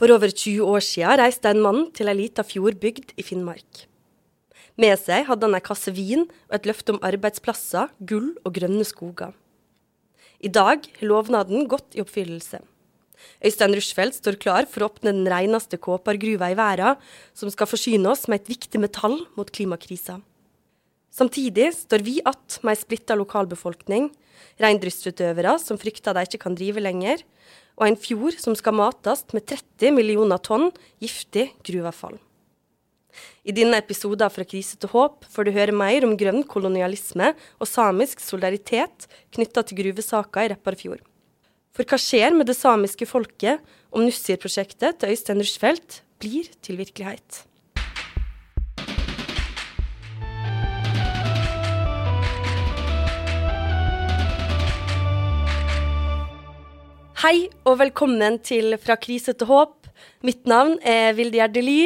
For over 20 år siden reiste en mann til ei lita fjordbygd i Finnmark. Med seg hadde han ei kasse vin og et løfte om arbeidsplasser, gull og grønne skoger. I dag har lovnaden gått i oppfyllelse. Øystein Rushfeldt står klar for å åpne den reneste kåpargruva i verden, som skal forsyne oss med et viktig metall mot klimakrisa. Samtidig står vi att med ei splitta lokalbefolkning, reindriftsutøvere som frykter de ikke kan drive lenger, og en fjord som skal mates med 30 millioner tonn giftig gruveavfall. I denne episoden Fra krise til håp får du høre mer om grønn kolonialisme og samisk solidaritet knytta til gruvesaka i Repparfjord. For hva skjer med det samiske folket om Nussir-prosjektet til Øystein Rushfeldt blir til virkelighet? Hei og velkommen til Fra krise til håp. Mitt navn er Vilde Gjerde Ly.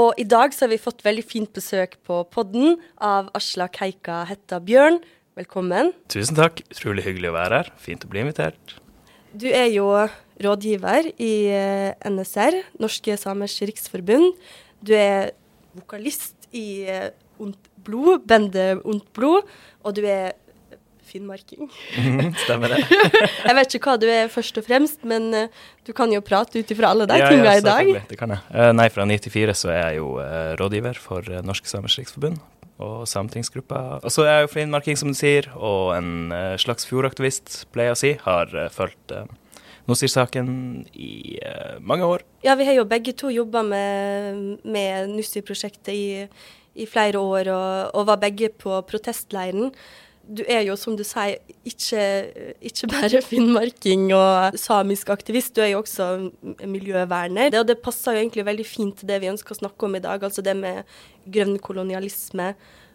Og i dag så har vi fått veldig fint besøk på podden av Aslak Heika Hetta Bjørn. Velkommen. Tusen takk. Utrolig hyggelig å være her. Fint å bli invitert. Du er jo rådgiver i eh, NSR, Norske Samers Riksforbund. Du er vokalist i eh, Ondt Blod, bandet Ondt Blod, og du er finnmarking. Mhm, stemmer det. jeg vet ikke hva du er først og fremst, men uh, du kan jo prate ut ifra alle de ja, tinga ja, i dag. Det kan jeg. Uh, nei, fra 94 så er jeg jo uh, rådgiver for Norsk Samers Riksforbund og Sametingsgruppa. Og så er jeg jo finnmarking, som du sier, og en slags fjordaktivist, pleier jeg å si. Har fulgt Nussir-saken i mange år. Ja, vi har jo begge to jobba med, med Nussir-prosjektet i, i, flere år, og, og var begge på protestleiren du er jo, som du sier, ikke, ikke, bare finnmarking og samisk aktivist, du er jo også miljøverner. Det, og det passer jo egentlig veldig fint til det vi ønsker å snakke om i dag, altså det med grønn kolonialisme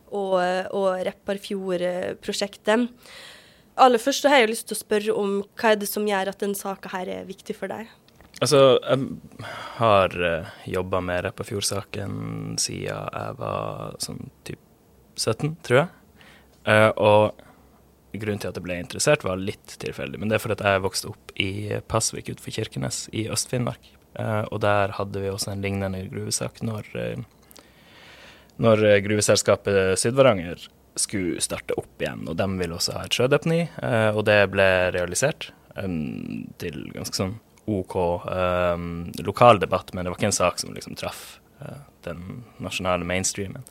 og, og Repparfjord-prosjektet. Aller først så har jeg lyst til å spørre om hva er det som gjør at denne saka er viktig for deg? Altså, jeg har uh, jobba med Repparfjord-saken siden jeg var sånn typ 17, tror jeg. Uh, og grunnen til at jeg ble interessert, var litt tilfeldig. Men det er fordi jeg vokste opp i Pasvik utenfor Kirkenes i Øst-Finnmark. Uh, og der hadde vi også en lignende gruvesak når, uh, når gruveselskapet Sydvaranger skulle starte opp igjen. Og de ville også ha et sjødeponi, og det ble realisert um, til ganske sånn OK um, lokal debatt, men det var ikke en sak som liksom traff den nasjonale mainstreamen.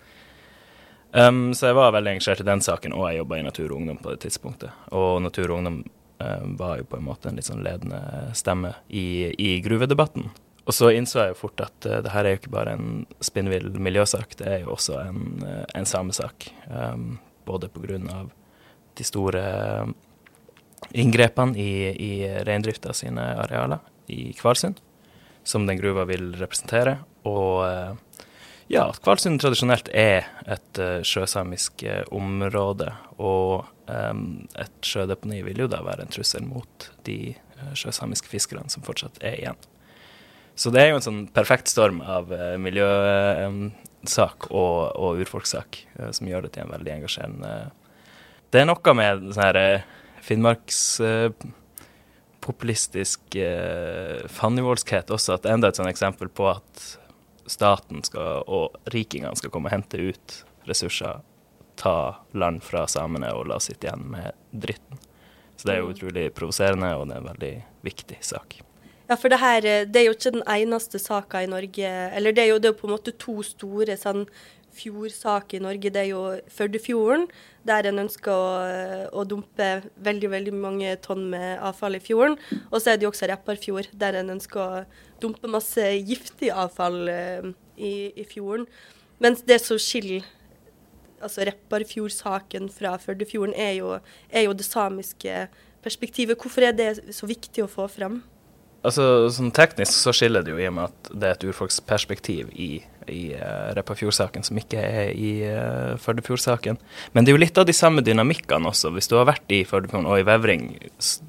Um, så jeg var veldig engasjert i den saken, og jeg jobba i Natur og Ungdom på det tidspunktet. Og Natur og Ungdom um, var jo på en måte en litt sånn ledende stemme i, i gruvedebatten. Og så innså jeg jo fort at uh, det her er jo ikke bare en spinnvill miljøsak, det er jo også en, uh, en samesak. Um, både av de store inngrepene i, i reindrifta sine arealer i Kvalsund, som den gruva vil representere, og uh, ja, Kvalsund tradisjonelt er et uh, sjøsamisk uh, område, og um, et sjødeponi vil jo da være en trussel mot de uh, sjøsamiske fiskerne som fortsatt er igjen. Så det er jo en sånn perfekt storm av miljøsak og, og urfolkssak som gjør det til en veldig engasjerende Det er noe med sånn her finnmarkspopulistisk fandenivoldskhet også, at enda et sånt eksempel på at staten skal, og rikingene skal komme og hente ut ressurser, ta land fra samene og la oss sitte igjen med dritten. Så det er jo mm. utrolig provoserende, og det er en veldig viktig sak. Ja, for det her, det er jo ikke den eneste saka i Norge Eller det er jo, det er på en måte to store sånn fjordsak i Norge. Det er jo Førdefjorden, der en ønsker å, å, dumpe veldig veldig mange tonn med avfall i fjorden. Og så er det jo også Repparfjord, der en ønsker å dumpe masse giftig avfall uh, i, i, fjorden. Mens det som skiller altså Repparfjordsaken fra Førdefjorden, er jo, er jo det samiske perspektivet. Hvorfor er det så viktig å få frem? Altså, sånn Teknisk så skiller det jo i og med at det er et urfolksperspektiv i i uh, Repparfjord-saken som ikke er i uh, Førdefjord-saken. Men det er jo litt av de samme dynamikkene også. Hvis du har vært i Førdefjorden og i Vevring,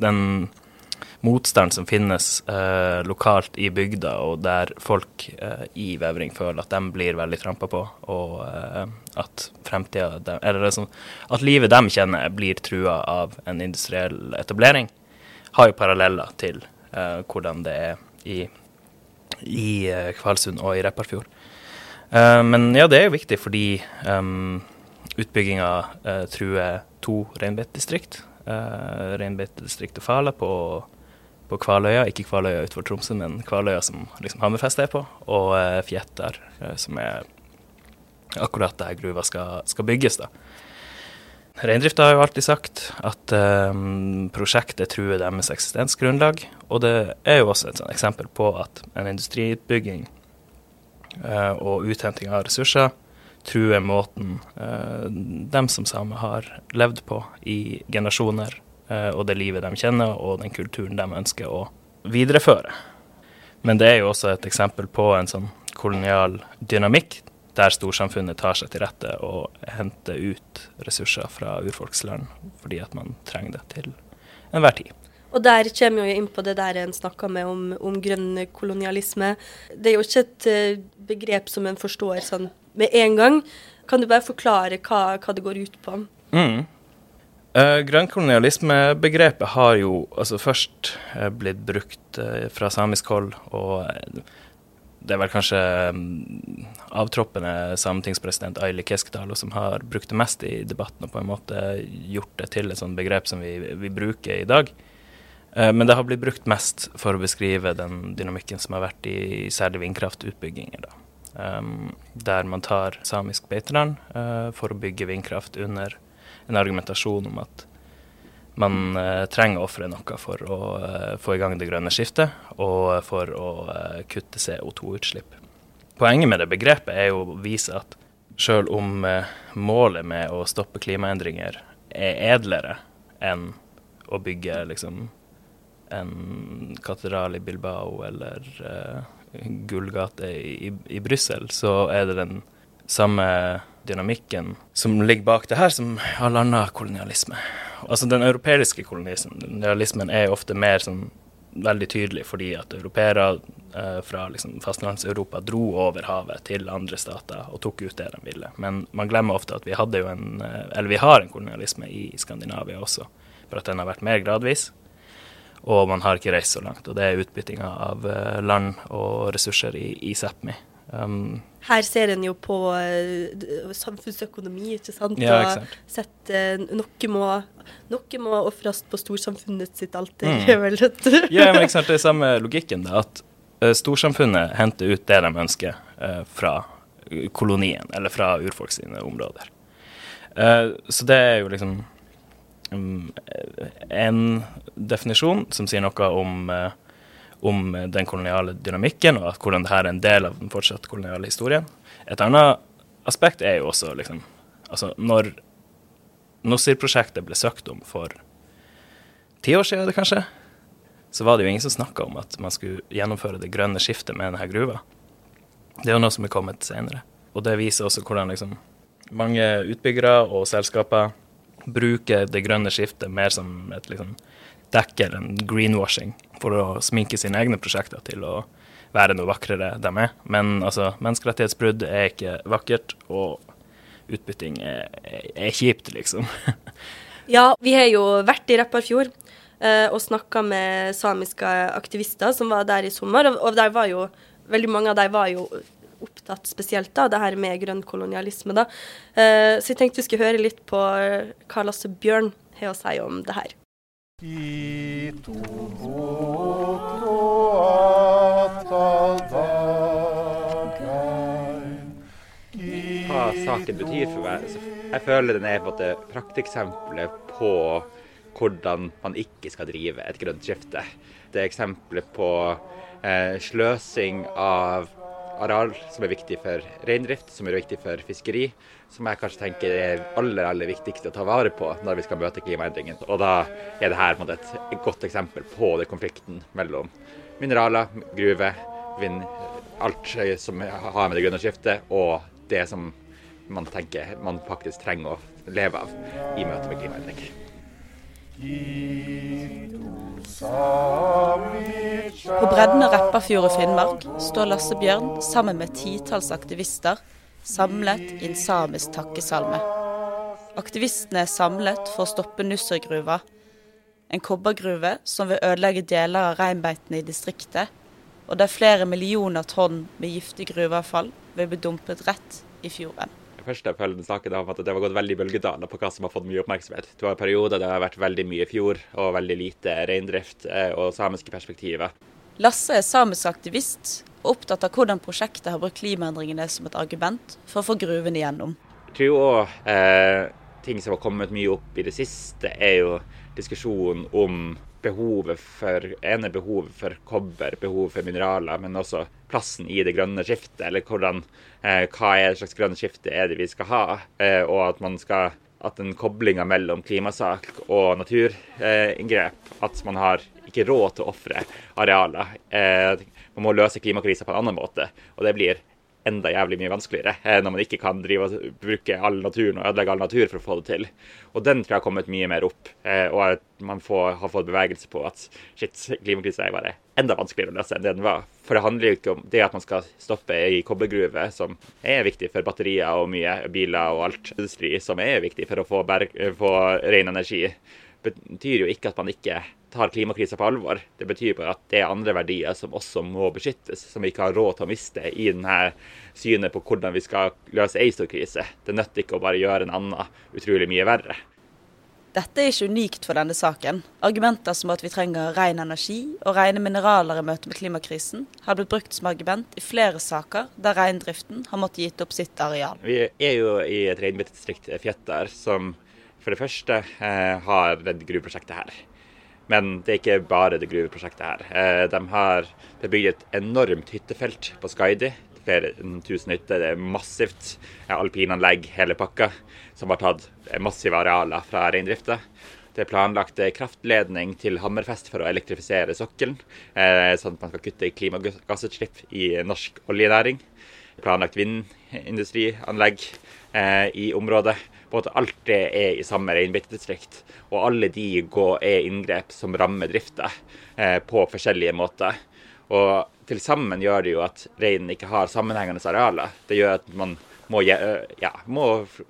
den motstanden som finnes uh, lokalt i bygda, og der folk uh, i Vevring føler at de blir veldig trampa på, og uh, at fremtida Eller liksom, at livet de kjenner, blir trua av en industriell etablering, har jo paralleller til hvordan det er i i Kvalsund og i Repparfjord. Uh, men ja, det er jo viktig fordi um, utbygginga uh, truer to reinbeitedistrikt. Uh, reinbeitedistriktet Fala på, på Kvaløya, ikke Kvaløya utenfor Tromsø, men Kvaløya som liksom Hammerfest er på, og uh, Fjettar, som er akkurat der gruva skal, skal bygges. da. Reindrifta har jo alltid sagt at um, prosjektet truer deres eksistensgrunnlag. Og det er jo også et eksempel på at en industriutbygging uh, og uthenting av ressurser truer måten uh, dem som samer har levd på i generasjoner, uh, og det livet de kjenner, og den kulturen de ønsker å videreføre. Men det er jo også et eksempel på en sånn kolonial dynamikk der storsamfunnet tar seg til rette og henter ut ressurser fra urfolksland fordi at man trenger det til enhver tid. Og der kommer vi inn på det der en snakka med om, om, grønn kolonialisme. Det er jo ikke et uh, begrep som en forstår sånn med en gang. Kan du bare forklare hva, hva det går ut på? Mm. Uh, Grønnkolonialismebegrepet har jo altså først uh, blitt brukt fra samisk hold, og det er vel kanskje um, avtroppende sametingspresident Aili Keskdal som har brukt det mest i debatten og på en måte gjort det til et sånt begrep som vi, vi bruker i dag. Uh, men det har blitt brukt mest for å beskrive den dynamikken som har vært i særlig vindkraftutbygginger. Um, der man tar samisk beiteland uh, for å bygge vindkraft under en argumentasjon om at man uh, trenger å ofre noe for å uh, få i gang det grønne skiftet, og for å eh, kutte CO2-utslipp. Poenget med det begrepet er jo å vise at sjøl om eh, målet med å stoppe klimaendringer er edlere enn å bygge liksom en katedral i Bilbao eller uh, gullgate i, i Brussel, så er det den samme dynamikken som ligger bak det her, som all annen kolonialisme. Altså Den europeiske kolonialismen er ofte mer sånn veldig tydelig fordi at europeere eh, fra liksom, fastlands-Europa dro over havet til andre stater og tok ut det de ville. Men man glemmer ofte at vi hadde jo en, eh, eller vi har en kolonialisme i Skandinavia også, for at den har vært mer gradvis. Og man har ikke reist så langt. Og det er utbyttinga av eh, land og ressurser i, i Sápmi. Um, her ser en jo på uh, samfunnsøkonomi, ikke sant. Ja, og sett uh, noe må, noe må ofres på storsamfunnet sitt alter. Mm. ja, men ikke sant, det er samme logikken, da. At uh, storsamfunnet henter ut det de ønsker fra kolonien, eller fra urfolk sine områder. så det er jo liksom en definisjon som sier noe om uh, om den koloniale dynamikken, og at hvordan dette er en del av den fortsatt koloniale historien. Et annet aspekt er jo også liksom Altså, når Nossir-prosjektet ble søkt om for ti år siden, kanskje, så var det jo ingen som snakka om at man skulle gjennomføre det grønne skiftet med denne gruva. Det er jo noe som er kommet senere. Og det viser også hvordan liksom mange utbyggere og selskaper bruker det grønne skiftet mer som et liksom dekker en greenwashing for å sminke sine egne prosjekter til å være noe vakrere de er. Men altså, menneskerettighetsbrudd er ikke vakkert, og utbytting er, er kjipt, liksom. ja, vi har jo vært i Repparfjord eh, og snakka med samiske aktivister som var der i sommer, og, og var jo veldig mange av dem var jo opptatt spesielt av det her med grønn kolonialisme. da. Eh, så jeg tenkte vi skulle høre litt på hva Lasse Bjørn har å si om det her. Hva saken betyr for meg? Jeg føler den er på en prakteksempelet på hvordan man ikke skal drive et grønt skifte. Det er eksempler på eh, sløsing av areal som er viktig for reindrift, som er viktig for fiskeri, som jeg kanskje tenker er aller aller viktigste å ta vare på når vi skal møte klimaendringene. Og da er dette et godt eksempel på den konflikten mellom mineraler, gruve, vind, alt som har med det grønne skiftet, og det som man tenker man faktisk trenger å leve av i møte med klimaendringer. På bredden av Repparfjord og Finnmark står Lasse Bjørn sammen med titalls aktivister samlet i en samisk takkesalme. Aktivistene er samlet for å stoppe Nussergruva, en kobbergruve som vil ødelegge deler av reinbeitene i distriktet, og der flere millioner tonn med giftig gruveavfall vil bli dumpet rett i fjorden. Første følgende saken om at det har gått veldig bølgedaler på hva som har fått mye oppmerksomhet. Det var en der det har vært veldig mye fjord og veldig lite reindrift eh, og samiske perspektiver. Lasse er samisk aktivist og opptatt av hvordan prosjektet har brukt klimaendringene som et argument for å få gruven igjennom. Jeg tror òg eh, ting som har kommet mye opp i det siste, er jo diskusjonen om behovet for ene behovet for kobber, behovet for mineraler, men også plassen i det grønne skiftet. Eller hvordan, eh, hva er det slags grønne skifte er det vi skal ha, eh, og at man skal at den koblinga mellom klimasak og naturinngrep, at man har ikke råd til å ofre arealer. Eh, man må løse klimakrisa på en annen måte, og det blir enda jævlig mye vanskeligere eh, når man ikke kan drive og bruke all naturen og ødelegge all natur for å få det til. Og den tror jeg har kommet mye mer opp, eh, og at man får, har fått bevegelse på at shit, klimakrisa er bare enda vanskeligere å løse enn det den var. For det handler jo ikke om det at man skal stoppe ei kobbergruve, som er viktig for batterier og mye biler og alt industri, som er viktig for å få, få ren energi betyr jo ikke at man ikke tar klimakrisa på alvor. Det betyr bare at det er andre verdier som også må beskyttes, som vi ikke har råd til å miste i denne synet på hvordan vi skal løse ei stor krise. Det nytter ikke å bare gjøre en annen utrolig mye verre. Dette er ikke unikt for denne saken. Argumenter som at vi trenger ren energi og rene mineraler i møte med klimakrisen, har blitt brukt som argument i flere saker der reindriften har måttet gitt opp sitt areal. Vi er jo i et reinbeitedistrikt, Fjetter, som for det første eh, har dette gruveprosjektet her. Men det er ikke bare det gruveprosjektet her. Eh, de har bygd et enormt hyttefelt på Skaidi. Flere tusen hytter. Det er massivt alpinanlegg, hele pakka, som har tatt massive arealer fra reindrifta. Det er planlagt kraftledning til Hammerfest for å elektrifisere sokkelen, eh, sånn at man skal kutte i klimagassutslipp i norsk oljenæring. Planlagt vindindustrianlegg i området på at alt det er i samme reinbeitedistrikt. Og alle de går, er inngrep som rammer drifta eh, på forskjellige måter. Og til sammen gjør det jo at reinen ikke har sammenhengende arealer. Det gjør at man må, ja, må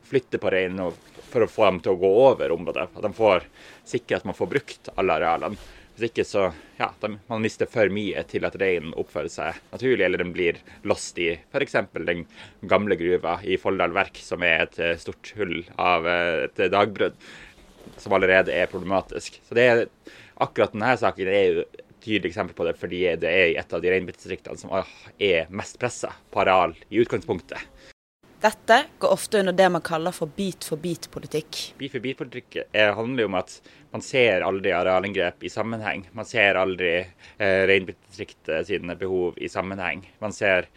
flytte på reinen for å få dem til å gå over området. At de får sikre at man får brukt alle arealene. Hvis ikke så ja, de, man mister for mye til at reinen oppfører seg naturlig, eller den blir lost i f.eks. den gamle gruva i Folldal Verk, som er et eh, stort hull av eh, et dagbrudd, som allerede er problematisk. Så det er, akkurat denne saken er jo et tydelig eksempel på det, fordi det er et av de reinbeitedistriktene som er mest pressa på areal i utgangspunktet. Dette går ofte under det man kaller for bit-for-bit-politikk. Bit-for-bit-politikk handler jo om at man ser aldri arealinngrep i sammenheng. Man ser aldri eh, reinbeitedistriktet sine behov i sammenheng. Man ser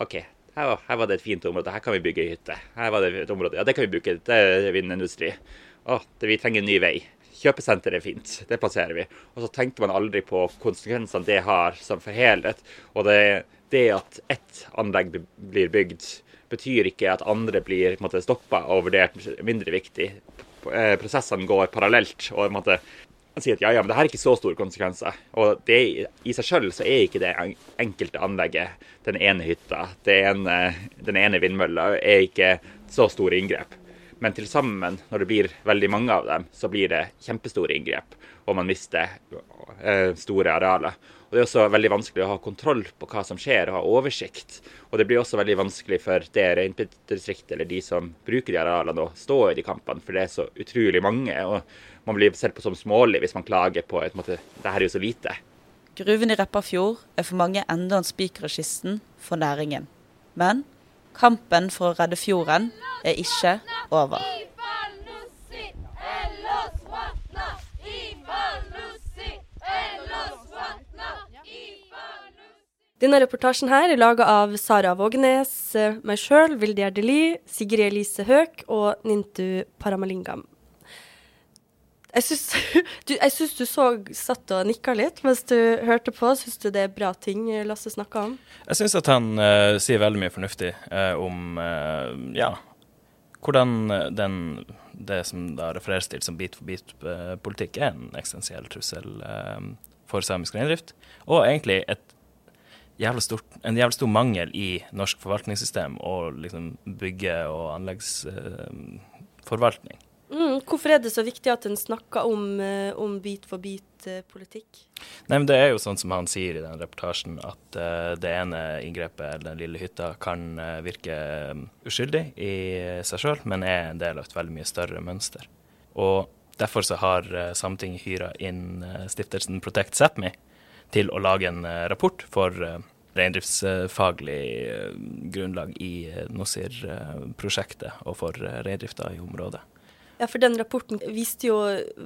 OK, her var, her var, det et fint område, her kan vi bygge hytte. Her var det et område, ja det kan vi bruke til vindindustri. Å, det, vi trenger en ny vei. Kjøpesenter er fint, det plasserer vi. Og så tenker man aldri på konsekvensene det har som for helhet. Og det, det at ett anlegg blir bygd betyr ikke at andre blir stoppa og vurdert mindre viktig. Eh, prosessene går parallelt. og man sier at ja, ja, men det her er ikke så store konsekvenser. Og det, i seg sjøl så er ikke det enkelte anlegget, den ene hytta, ene, den ene vindmølla, er ikke så store inngrep. Men til sammen, når det blir veldig mange av dem, så blir det kjempestore inngrep. Og man mister eh, store arealer. Og Det er også veldig vanskelig å ha kontroll på hva som skjer, og ha oversikt. Og det blir også veldig vanskelig for det reinbeitedistriktet eller de som bruker de arealene, å stå i de kampene, for det er så utrolig mange. og Man blir sett på som smålig hvis man klager på at det her er jo så lite. Gruven i Repparfjord er for mange enda en spiker i kisten for næringen. Men kampen for å redde fjorden er ikke over. Denne reportasjen her er laga av Sara Vågenes, meg sjøl, Vilde Gjerdeli, Sigrid Elise Høek og Nintu Paramalingam. Jeg syns du, du, så satt og nikka litt mens du hørte på. Syns du det er bra ting Lasse snakka om? Jeg syns at han uh, sier veldig mye fornuftig uh, om uh, ja, hvordan den, det som da refereres til som bit-for-bit-politikk, er en eksistensiell trussel for samisk reindrift. Og egentlig et jævla stort, en jævlig stor mangel i norsk forvaltningssystem og liksom bygge- og anleggsforvaltning. Mm, hvorfor er det så viktig at en snakker om, eh, om bit-for-bit-politikk? Nei, men Det er jo sånn som han sier i den reportasjen, at uh, det ene inngrepet, den lille hytta, kan uh, virke uskyldig i seg sjøl, men er en del av et veldig mye større mønster. Og Derfor så har uh, Sametinget hyra inn stiftelsen Protect Sápmi til å lage en rapport for reindriftsfaglig grunnlag i Nosir-prosjektet og for reindrifta i området. Ja, for den rapporten viste jo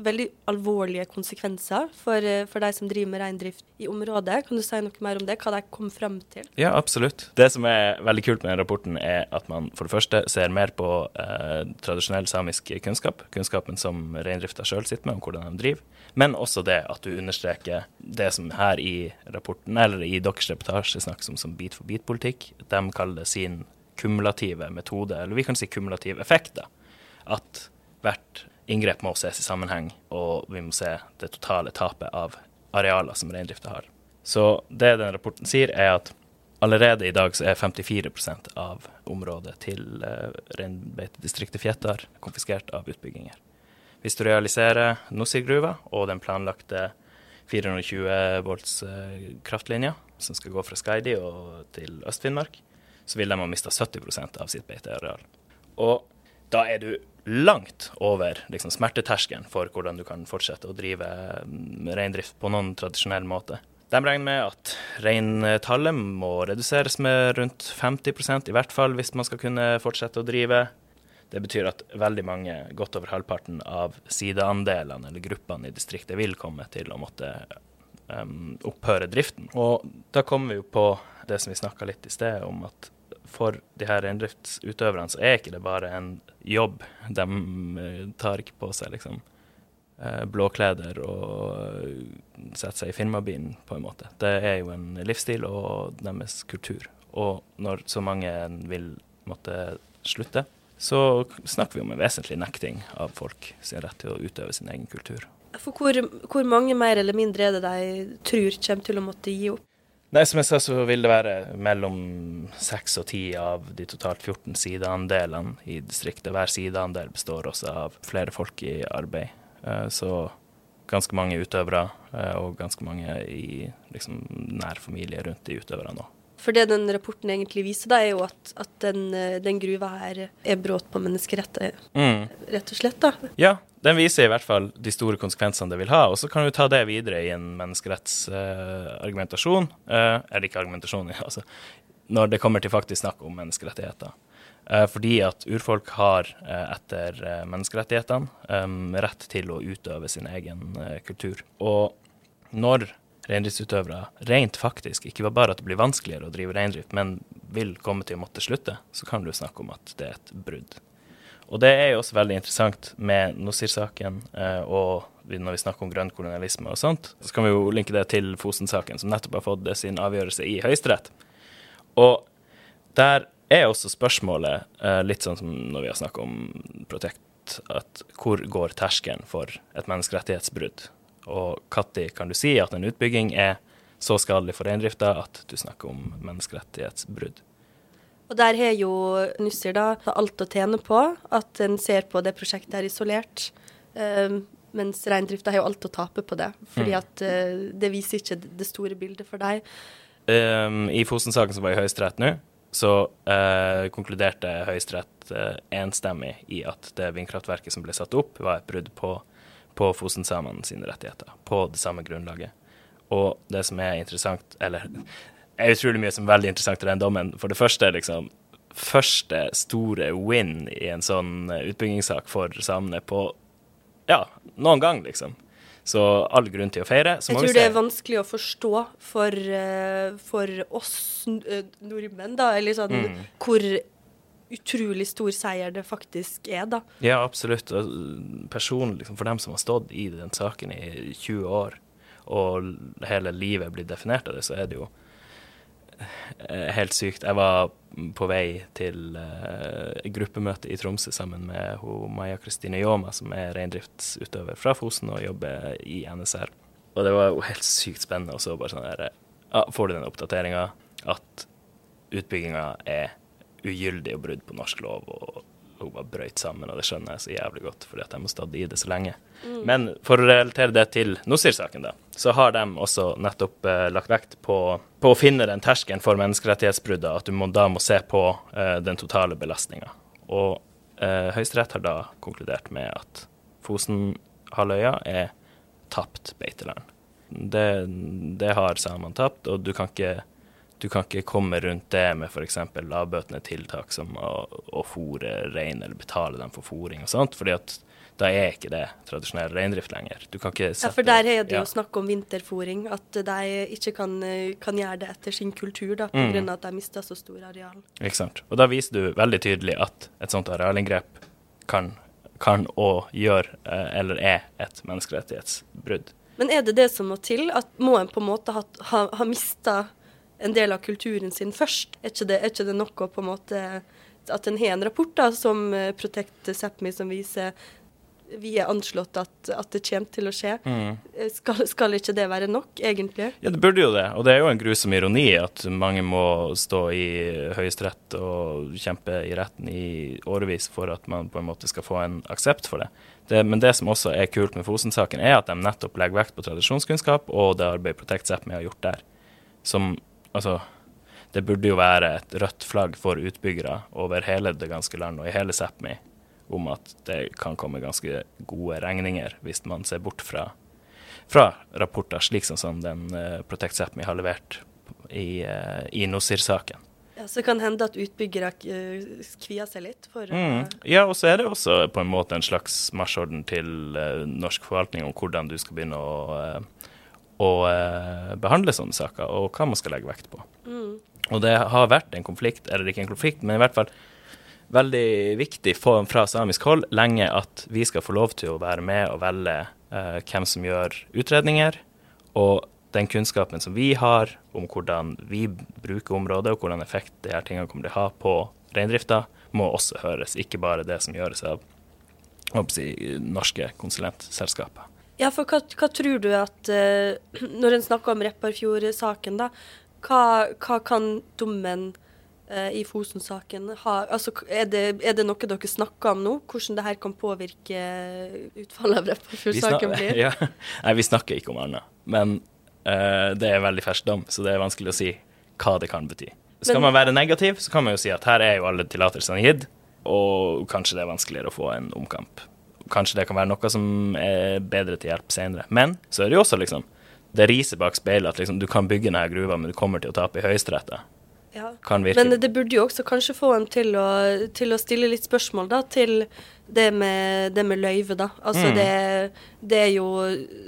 veldig alvorlige konsekvenser for, eh, for de som driver med reindrift i området. Kan du si noe mer om det, hva de kom frem til? Ja, absolutt. Det som er veldig kult med den rapporten, er at man for det første ser mer på eh, tradisjonell samisk kunnskap, kunnskapen som reindrifta sjøl sitter med om hvordan de driver, men også det at du understreker det som her i rapporten, eller i deres reportasje snakkes om som bit-for-bit-politikk. De kaller det sin kumulative metode, eller vi kan si kumulativ effekt. da. At hvert inngrep må ses i sammenheng, og vi må se det totale tapet av arealer som reindrifta har. Så det den rapporten sier, er at allerede i dag så er 54% av området til uh, reinbeitedistriktet Fjettar konfiskert av utbygginger. Hvis du realiserer Nussir-gruva og den planlagte 420 volts uh, kraftlinja som skal gå fra Skaidi og til Øst-Finnmark, så vil de ha mista 70% av sitt beiteareal. Og da er du langt over liksom, smerteterskelen for hvordan du kan fortsette å drive mm, reindrift på noen tradisjonell måte. De regner med at reintallet må reduseres med rundt 50% i hvert fall hvis man skal kunne fortsette å drive. Det betyr at veldig mange, godt over halvparten av sideandelene eller gruppene i distriktet vil komme til å måtte um, opphøre driften. Og da kommer vi jo på det som vi snakka litt i sted om, at for de her reindriftsutøverne så er ikke det bare en jobb. De eh, tar ikke på seg liksom eh, blåkleder og setter seg i firmabilen, på en måte. Det er jo en livsstil og deres kultur. Og når så mange vil måtte slutte, så snakker vi om en vesentlig nekting av folk sin rett til å utøve sin egen kultur. For hvor, hvor mange mer eller mindre er det de tror kommer til å måtte gi opp? Nei, Som jeg sa, så vil det være mellom seks og ti av de totalt 14 sideandelene i distriktet. Hver sideandel består også av flere folk i arbeid. Eh, så ganske mange utøvere, eh, og ganske mange i liksom, nær familie rundt de utøverne òg. For det den rapporten egentlig viser, da, er jo at, at den, eh, den, gruva her er brudd på menneskerettet, mm. rett og slett. da. Ja, den viser i hvert fall de store konsekvensene det vil ha. Og så kan du ta det videre i en menneskerettsargumentasjon. Uh, uh, eller ikke argumentasjon, altså når det kommer til faktisk snakk om menneskerettigheter. Uh, fordi at urfolk har etter menneskerettighetene um, rett til å utøve sin egen kultur. Og når reindriftsutøvere rent faktisk, ikke bare at det blir vanskeligere å drive reindrift, men vil komme til å måtte slutte, så kan du snakke om at det er et brudd. Og det er jo også veldig interessant med Nosir-saken, eh, og når vi snakker om grønn kolonialisme og sånt, så kan vi jo linke det til Fosen-saken, som nettopp har fått sin avgjørelse i Høyesterett. Og der er også spørsmålet eh, litt sånn som når vi har snakket om Protect, at hvor går terskelen for et menneskerettighetsbrudd? Og når kan du si at en utbygging er så skadelig for reindrifta at du snakker om menneskerettighetsbrudd? Og der har jo Nussir da alt å tjene på at en ser på det prosjektet her isolert. Um, mens reindrifta har jo alt å tape på det, fordi mm. at uh, det viser ikke det store bildet for deg. Um, I Fosen-saken som var i Høyesterett nå, så uh, konkluderte Høyesterett uh, enstemmig i at det vindkraftverket som ble satt opp, var et brudd på på Fosen-samene sine rettigheter, på det samme grunnlaget. Og det som er interessant, eller er utrolig mye som er veldig interessant i den dommen, for det første liksom første store win i en sånn utbyggingssak for samene på ja, noen gang, liksom. Så all grunn til å feire. jeg tror det er vanskelig å forstå for, uh, for oss uh, nordmenn, da, eller sånn mm. hvor utrolig stor seier det faktisk er, da. Ja, absolutt. Og personlig, liksom, for dem som har stått i den saken i 20 år, og hele livet blir definert av det, så er det jo eh, helt sykt. Jeg var på vei til uh, gruppemøte i Tromsø sammen med Maja Kristine Jåma, som er reindriftsutøver fra Fosen og jobber i NSR. Og det var jo helt sykt spennende. Og så bare sånn der, ja, får du den oppdateringa at utbygginga er ugyldig og brudd på norsk lov og hun var brøyt sammen, og det skjønner jeg så jævlig godt, fordi at de har stått i det så lenge. Men for å relatere det til Nussir-saken, da, så har de også nettopp eh, lagt vekt på, på å finne den terskelen for menneskerettighetsbruddet, at du må, da må se på eh, den totale belastninga. Og eh, Høyesterett har da konkludert med at Fosenhalvøya er tapt beiteland. Det, det har samene tapt, og du kan ikke du kan ikke komme rundt det med f.eks. lavbøtende tiltak som å, å fôre rein eller betale dem for fôring og sånt, fordi at da er ikke det tradisjonell reindrift lenger. Du kan ikke Ja, for der er det jo ja. snakk om vinterfòring, at de ikke kan, kan gjøre det etter sin kultur, da, på Mm. at de mister så stor areal. Ikke sant. Og da viser du veldig tydelig at et sånt arealinngrep kan, kan og gjør, eh, eller er, et menneskerettighetsbrudd. Men er det det som må til? At Må en på en måte ha, ha, ha mista en del av kulturen sin først? Er ikke det, er ikke det noe på en måte at en har en rapport da, som eh, Protect Sápmi som viser vi er anslått at, at det kommer til å skje. Mm. Eh, Skal, skal ikke det være nok, egentlig? Ja, det burde jo det. Og det er jo en grusom ironi at mange må stå i Høyesterett og kjempe i retten i årevis for at man på en måte skal få en aksept for det. det men det som også er kult med Fosen-saken, er at de nettopp legger vekt på tradisjonskunnskap og det arbeidet Protect Sápmi har gjort der. Som altså Det burde jo være et rødt flagg for utbyggere over hele det ganske land og i hele Sápmi om at det kan komme ganske gode regninger hvis man ser bort fra fra rapporter slik som, den uh, Protect Sápmi har levert i, uh, i Nosir-saken. Ja, så kan hende at utbyggere eh, kvier seg litt for Mm. Ja, og så er det også på en måte en slags marsjorden til norsk forvaltning om hvordan du skal begynne å, å eh, behandle sånne saker, og hva man skal legge vekt på. Mm. Og det har vært en konflikt, eller ikke en konflikt, men i hvert fall veldig viktig for, fra samisk hold lenge at vi skal få lov til å være med og velge eh, hvem som gjør utredninger. Og den kunnskapen som vi har om hvordan vi bruker området, og hvordan effekt de her tingene kommer til å ha på reindrifta, må også høres, ikke bare det som gjøres av si, norske konsulentselskaper. Ja, for hva, hva tror du at uh, Når en snakker om Repparfjord-saken, da, hva, hva kan dommen uh, i Fosen-saken ha Altså, er det, er det noe dere snakker om nå? Hvordan det her kan påvirke utfallet av Repparfjord-saken blir? Ja. Nei, vi snakker ikke om annet. Men uh, det er veldig fersk dom, så det er vanskelig å si hva det kan bety. Skal Men- man være negativ, så kan man jo si at her er jo alle tillatelsene gitt, og kanskje det er vanskeligere å få en omkamp. Kanskje det kan være noe som er bedre til hjelp senere. Men så er det jo også liksom det riset bak speilet at liksom, du kan bygge denne gruva, men du kommer til å tape i Høyesterett. Ja. Men det burde jo også kanskje få en til å, til å stille litt spørsmål da, til det med, det med løyve, da. Altså Mm. det, det er jo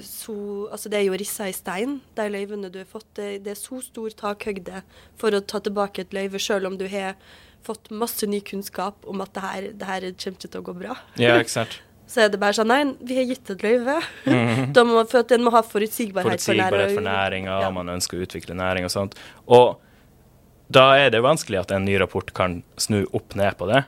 så Altså det er jo rissa i stein, de løyvene du har fått. Det, det er så stor takhøgde for å ta tilbake et løyve, sjøl om du har fått masse ny kunnskap om at det her, det her kommer ikke til å gå bra. Ja, ikke sant. Så er det bare sånn Nei, vi har gitt et løyve. da må, for at en må ha forutsigbarhet, Forutsigbarhet for næringa, Ja. man ønsker å utvikle næring og sånt. Og da er det vanskelig at en ny rapport kan snu opp ned på det.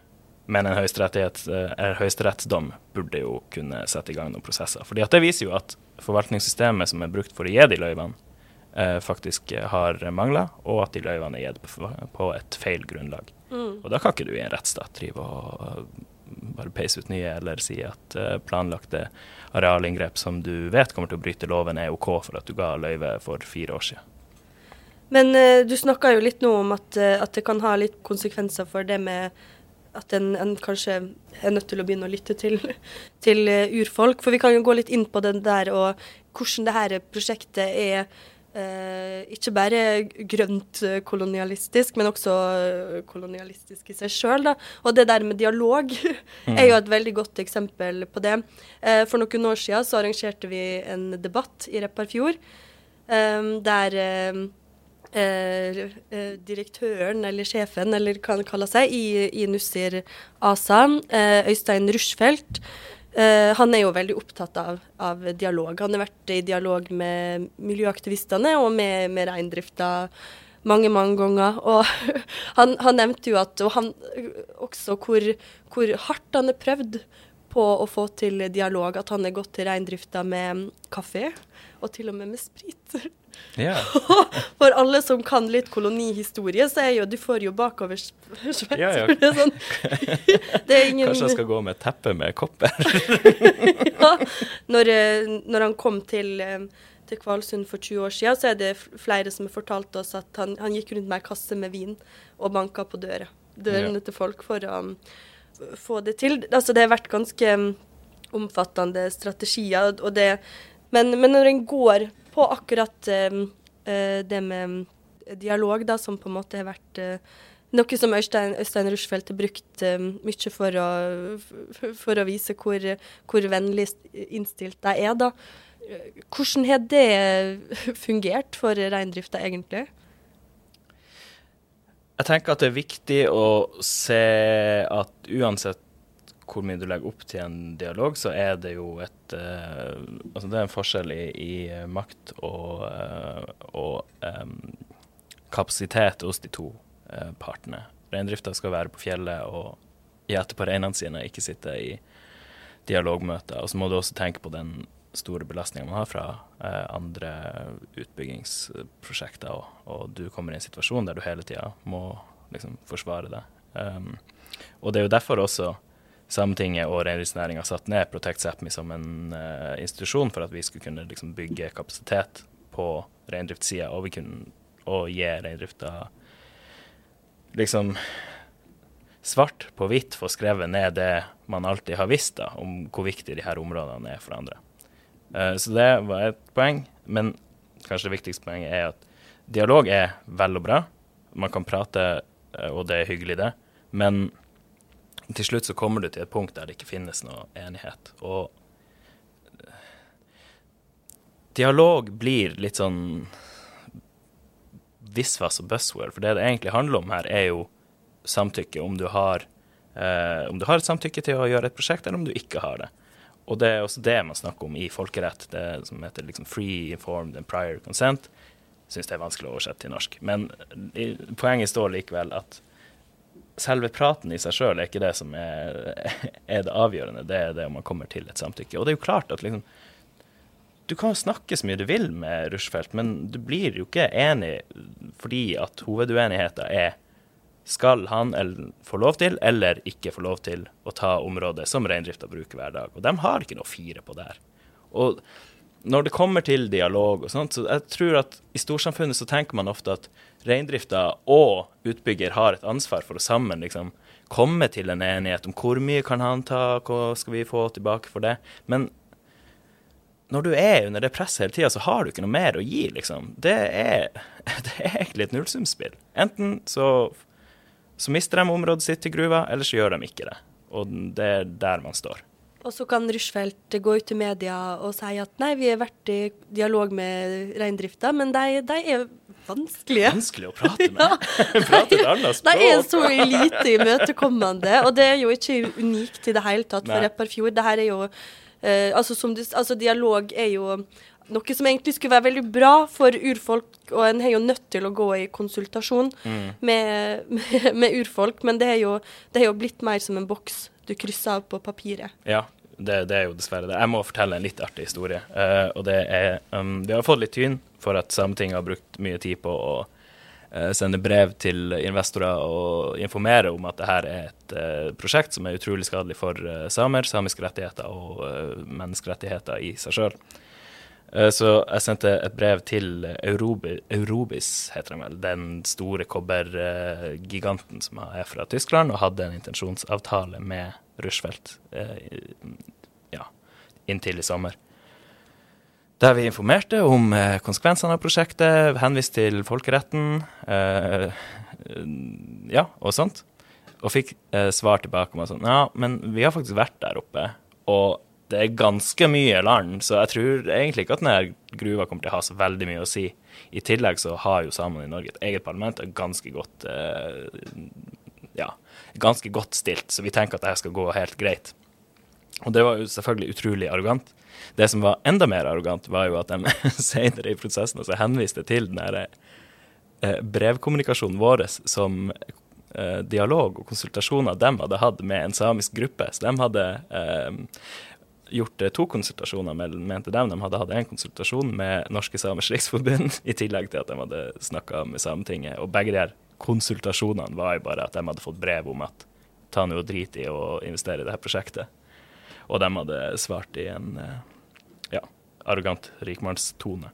Men en eh, høyesterettsdom burde jo kunne sette i gang noen prosesser. Fordi at det viser jo at forvaltningssystemet som er brukt for å gi de løyvene, eh, faktisk har mangler, og at de løyvene er gitt på, på et feil grunnlag. Mm. Og da kan ikke du i en rettsstat drive og bare peise ut nye, eller si at eh, planlagte arealinngrep som du vet kommer til å bryte loven, er OK for at du ga løyve for fire år siden. Men eh, du snakka jo litt nå om at, eh, at det kan ha litt konsekvenser for det med at en, en kanskje er nødt til å begynne å lytte til, til urfolk. For vi kan jo gå litt inn på den der og hvordan det her prosjektet er ikke bare grønt eh, kolonialistisk, men også eh, kolonialistisk i seg sjøl. Og det der med dialog er jo et veldig godt eksempel på det. Eh, for noen år siden så arrangerte vi en debatt i Repparfjord eh, der eh, eh, eh, direktøren, eller sjefen, eller hva han kaller seg, i, i Nussir ASA, eh, Øystein Rushfeldt, eh, han er jo veldig opptatt av, av dialog. Han har vært i dialog med miljøaktivistene og med, med reindrifta mange, mange ganger. Og han, han nevnte jo at og han, også hvor, hvor hardt han har prøvd på å få til dialog. At han har gått til reindrifta med kaffe, og til og med med sprit. Ja. For alle som kan litt kolonihistorie, så er jo Du får jo bakoversveis. Ja, ja. Det sånn Det er ingen Kanskje jeg skal gå med teppe med kopper? ja. når, eh, når han kom til, eh, til Kvalsund for 20 år siden, så er det flere som har fortalt oss at han, han gikk rundt med ei kasse med vin og banka på døra. Dørene Ja. til folk for å um, få det til. Altså, det har vært ganske um, omfattende strategier, og det Men, men når en går på akkurat um, eh, det med um, dialog, da, som på en måte har vært eh, noe som Øystein, Øystein Rushfeldt har brukt eh, mye for å, for å vise hvor, hvor vennlig innstilt de er, da. Eh, Hvordan har det fungert for reindrifta, egentlig? Jeg tenker at det er viktig å se at uansett hvor mye du legger opp til en dialog, så er det jo et eh, Altså det er en forskjell i, i makt og, eh, og um, kapasitet hos de to eh, partene. Reindrifta skal være på fjellet og gjete på reinene sine, ikke sitte i dialogmøter. Og så må du også tenke på den store belastninga man har fra eh, andre utbyggingsprosjekter, og, og du kommer i en situasjon der du hele tida må liksom forsvare det. Um, og det er jo derfor også Sametinget og reindriftsnæringa satt ned Protect Sápmi som en uh, institusjon for at vi skulle kunne liksom, bygge kapasitet på reindriftssida, og vi og gi reindrifta liksom svart på hvitt få skrevet ned det man alltid har visst da, om hvor viktig de her områdene er for andre. Uh, så det var et poeng. Men kanskje det viktigste poenget er at dialog er vel og bra. Man kan prate, eh, og det er hyggelig, det. Men til slutt så kommer du til et punkt der det ikke finnes noe enighet. Og dialog blir litt sånn visvas og buzzword. For det det egentlig handler om her, er jo samtykke. Om du har, eh, om du har et samtykke til å gjøre et prosjekt, eller om du ikke har det. Og det er også det man snakker om i folkerett, det som heter liksom free, informed and prior consent. Syns det er vanskelig å oversette til norsk. Men poenget står likevel at selve praten i seg sjøl er ikke det som er, er det avgjørende. Det er det om man kommer til et samtykke. Og det er jo klart at liksom Du kan snakke så mye du vil med Rushfeldt, men du blir jo ikke enig fordi at hoveduenigheten er skal han få lov til, eller ikke få lov til, å ta området som reindrifta bruker hver dag. Og de har ikke noe å fire på der. Og når det kommer til dialog og sånt, så jeg tror at i storsamfunnet så tenker man ofte at reindrifta og utbygger har et ansvar for å sammen liksom komme til en enighet om hvor mye kan han ta, hva skal vi få tilbake for det. Men når du er under det presset hele tida, så har du ikke noe mer å gi, liksom. Det er, det er egentlig et nullsumspill. Enten så, så mister de området sitt til gruva, eller så gjør de ikke det. Og det er der man står. Og så kan Rushfeldt gå ut til media og si at nei, vi har vært i dialog med reindrifta, men de, de er vanskelige. Vanskelig å prate med. prate et annet De er så lite imøtekommende, og det er jo ikke unikt i det hele tatt for. Repparfjord. Det her er jo eh, altså, som du, altså dialog er jo noe som egentlig skulle være veldig bra for urfolk, og en er jo nødt til å gå i konsultasjon Mm. med, med, med urfolk, men det er, jo, det er jo blitt mer som en boks du krysser av på papiret. Ja, det, det er jo dessverre det. Jeg må fortelle en litt artig historie. Uh, og det er um, Vi har fått litt tyn for at Sametinget har brukt mye tid på å uh, sende brev til investorer og informere om at dette er et uh, prosjekt som er utrolig skadelig for samer, samiske rettigheter og menneskerettigheter i seg sjøl. Eh, Så jeg sendte et brev til Eurobi, Eurobis, heter den vel, den store kobbergiganten som er fra Tyskland, og hadde en intensjonsavtale med Rushfeldt eh, ja, inntil i sommer. Der vi informerte om eh, konsekvensene av prosjektet, henvist til folkeretten, ja, og sånt. Og fikk svar tilbake om at sånn, ja, men vi har faktisk vært der oppe, og det er ganske mye land, så jeg tror egentlig ikke at denne gruva kommer til å ha så veldig mye å si. I tillegg så har jo samene i Norge et eget parlament, og ganske godt eh, ja, ganske godt stilt, så vi tenker at dette skal gå helt greit. Og det var jo selvfølgelig utrolig arrogant. Det som var enda mer arrogant, var jo at de senere i prosessen også henviste til den her eh, brevkommunikasjonen vår som eh, dialog og konsultasjoner de hadde hatt med en samisk gruppe. Så de hadde eh, gjort eh, to konsultasjoner, med, mente de. De hadde hatt en konsultasjon med Norske Samers Riksforbund, i tillegg til at de hadde snakka med Sametinget. Og begge de her konsultasjonene var jo bare at de hadde fått brev om at ta nå og drit i å investere i det her prosjektet. Og de hadde svart i en eh, ja, arrogant rikmannstone.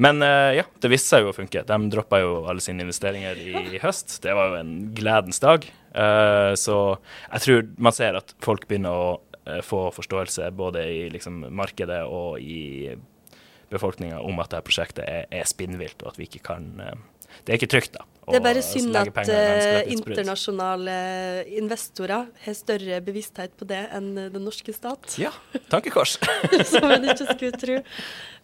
Men uh, ja, det viste seg jo å funke. De droppa jo alle sine investeringer i høst. Det var jo en gledens dag. Så jeg tror man ser at folk begynner å uh, få forståelse både i liksom, markedet og i befolkninga om at dette prosjektet er, er spinnvilt, og at vi ikke kan Det er ikke trygt, da. Det er bare synd at internasjonale investorer har større bevissthet på det enn den norske stat. Ja, tankekors. Som en ikke skulle tro.